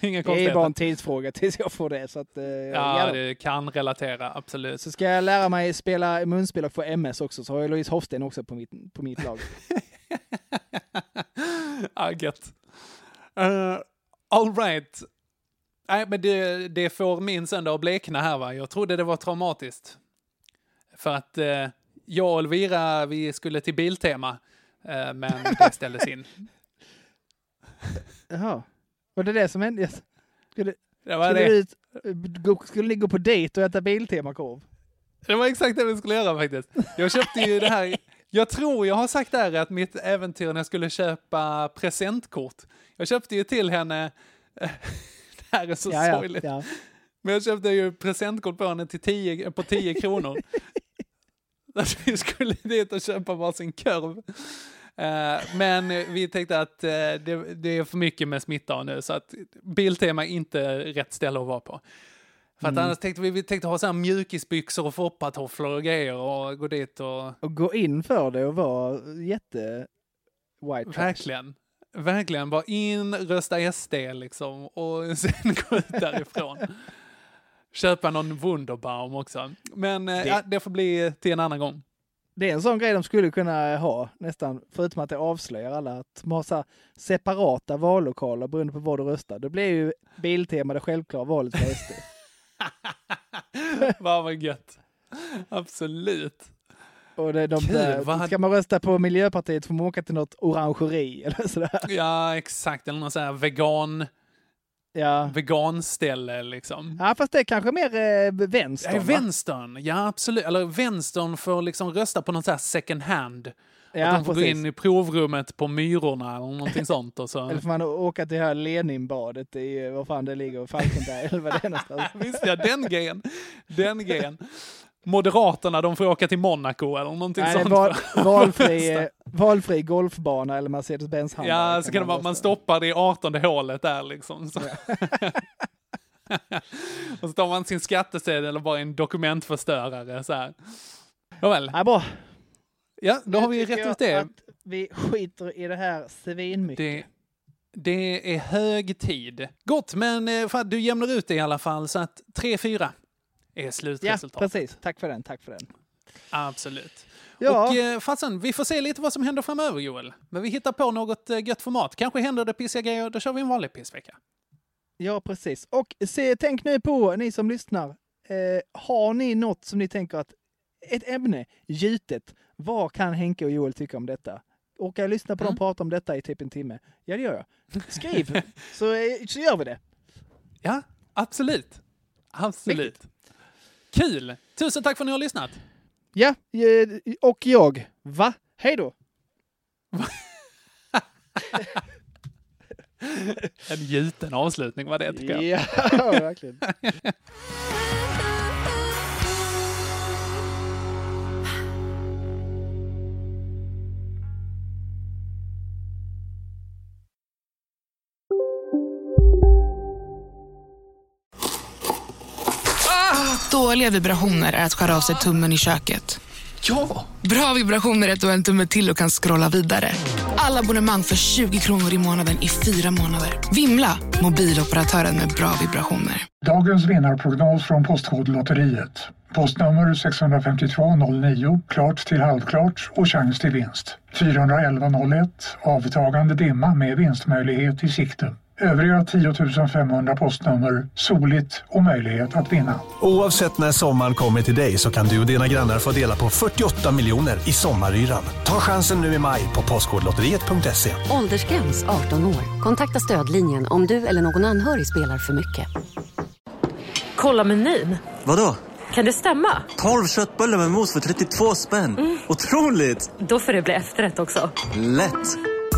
inga Det är bara en tidsfråga tills jag får det. Så att, eh, Ja, ja det kan relatera, absolut. Så ska jag lära mig spela munspel och få MS också, så har jag Louise Hofsten också på mitt, på mitt lag. ah, gött. Uh, all right. Nej, men det, det får min söndag att blekna här va. Jag trodde det var traumatiskt. För att eh, jag och Elvira, vi skulle till Biltema. Eh, men det ställdes in. Jaha. Var det det som hände? Skulle, Det var skulle, det. ut, skulle ni gå på dejt och äta Biltema-korv? Det var exakt det vi skulle göra faktiskt. Jag köpte ju det här. Jag tror jag har sagt där att mitt äventyr när jag skulle köpa presentkort. Jag köpte ju till henne, det här är så Ja, ja, sorgligt. ja. Men jag köpte ju presentkort på henne till 10, på 10 kronor. Att vi skulle dit och köpa varsin korv. Eh, men vi tänkte att eh, det, det är för mycket med smitta nu så att Biltema är inte rätt ställe att vara på. För att Mm. annars tänkte vi, vi tänkte ha så här mjukisbyxor och foppatofflor och grejer och gå dit och... Och gå in för det och vara jätte white trash. Verkligen. Verkligen. Bara in, rösta SD liksom och sen gå ut därifrån. Köpa någon Wunderbaum också. Men eh, Det- ja, det får bli till en annan gång. Det är en sån grej de skulle kunna ha nästan, förutom att det avslöjar alla, att de har så separata vallokaler beroende på vad du röstar. Då blir ju Biltema det självklara valet för SD. Vad var gött. Absolut. Och det är de Kul, där, vad- ska man rösta på Miljöpartiet får man åka till något orangeri eller sådär. Ja, exakt. Eller någon sån här vegan, Ja. veganställe liksom. ja, fast det är kanske mer eh, vänster. Ja, vänstern, ja absolut. Eller vänstern får liksom rösta på något så här second hand. Ja, att de får gå precis. in i provrummet på Myrorna eller någonting sånt. Och så. Eller får man åka till det här Leninbadet i, vad fan det ligger, Falkenberg eller vad det är någonstans. Visst ja, den grejen. Den grejen. Moderaterna, de får åka till Monaco eller någonting Nej, sånt. val, valfri, valfri golfbana eller Mercedes-Benz Ja, så kan det vara, man stoppar det i 18 hålet där liksom. Och så tar man sin skattesedel eller bara en dokumentförstörare så här. Nåväl. Ja, bra. Ja, då har vi rätt ut det. Att vi skiter i det här svinmycket. Det, det är hög tid. Gott, men eh, fan, du jämnar ut det i alla fall så att 3-4 är Ja, slutresultatet. precis. Tack för den. Tack för den. Absolut. Ja. Och eh, fasen, vi får se lite vad som händer framöver Joel. Men vi hittar på något eh, gött format. Kanske händer det pissiga grejer, då kör vi en vanlig pissvecka. Ja, precis. Och se, tänk nu på, ni som lyssnar, eh, har ni något som ni tänker att ett ämne, gjutet, vad kan Henke och Joel tycka om detta? Orkar jag lyssna på Mm. dem prata om detta i typ en timme? Ja, det gör jag. Skriv, så, eh, så gör vi det. Ja, absolut. Absolut. Kul! Tusen tack för att ni har lyssnat. Ja, eh, och jag. Va? Hej då! En gjuten avslutning var det tycker jag. Ja, verkligen. Dåliga vibrationer är att skära av sig tummen i köket. Ja! Bra vibrationer är att du har en tumme till och kan scrolla vidare. Alla abonnemang för 20 kronor i månaden i fyra månader. Vimla! Mobiloperatören med bra vibrationer. Dagens vinnarprognos från Postkodlotteriet. Postnummer 65209, klart till halvklart och chans till vinst. 41101, avtagande dimma med vinstmöjlighet i sikte. Övriga 10 500 postnummer, soligt och möjlighet att vinna. Oavsett när sommaren kommer till dig så kan du och dina grannar få dela på 48 miljoner i sommaryran. Ta chansen nu i maj på Postkodlotteriet.se. Åldersgräns 18 år. Kontakta stödlinjen om du eller någon anhörig spelar för mycket. Kolla menyn. Vadå? Kan det stämma? 12 köttbullar med mos för 32 spänn. Otroligt! Då får det bli efterrätt också. Lätt!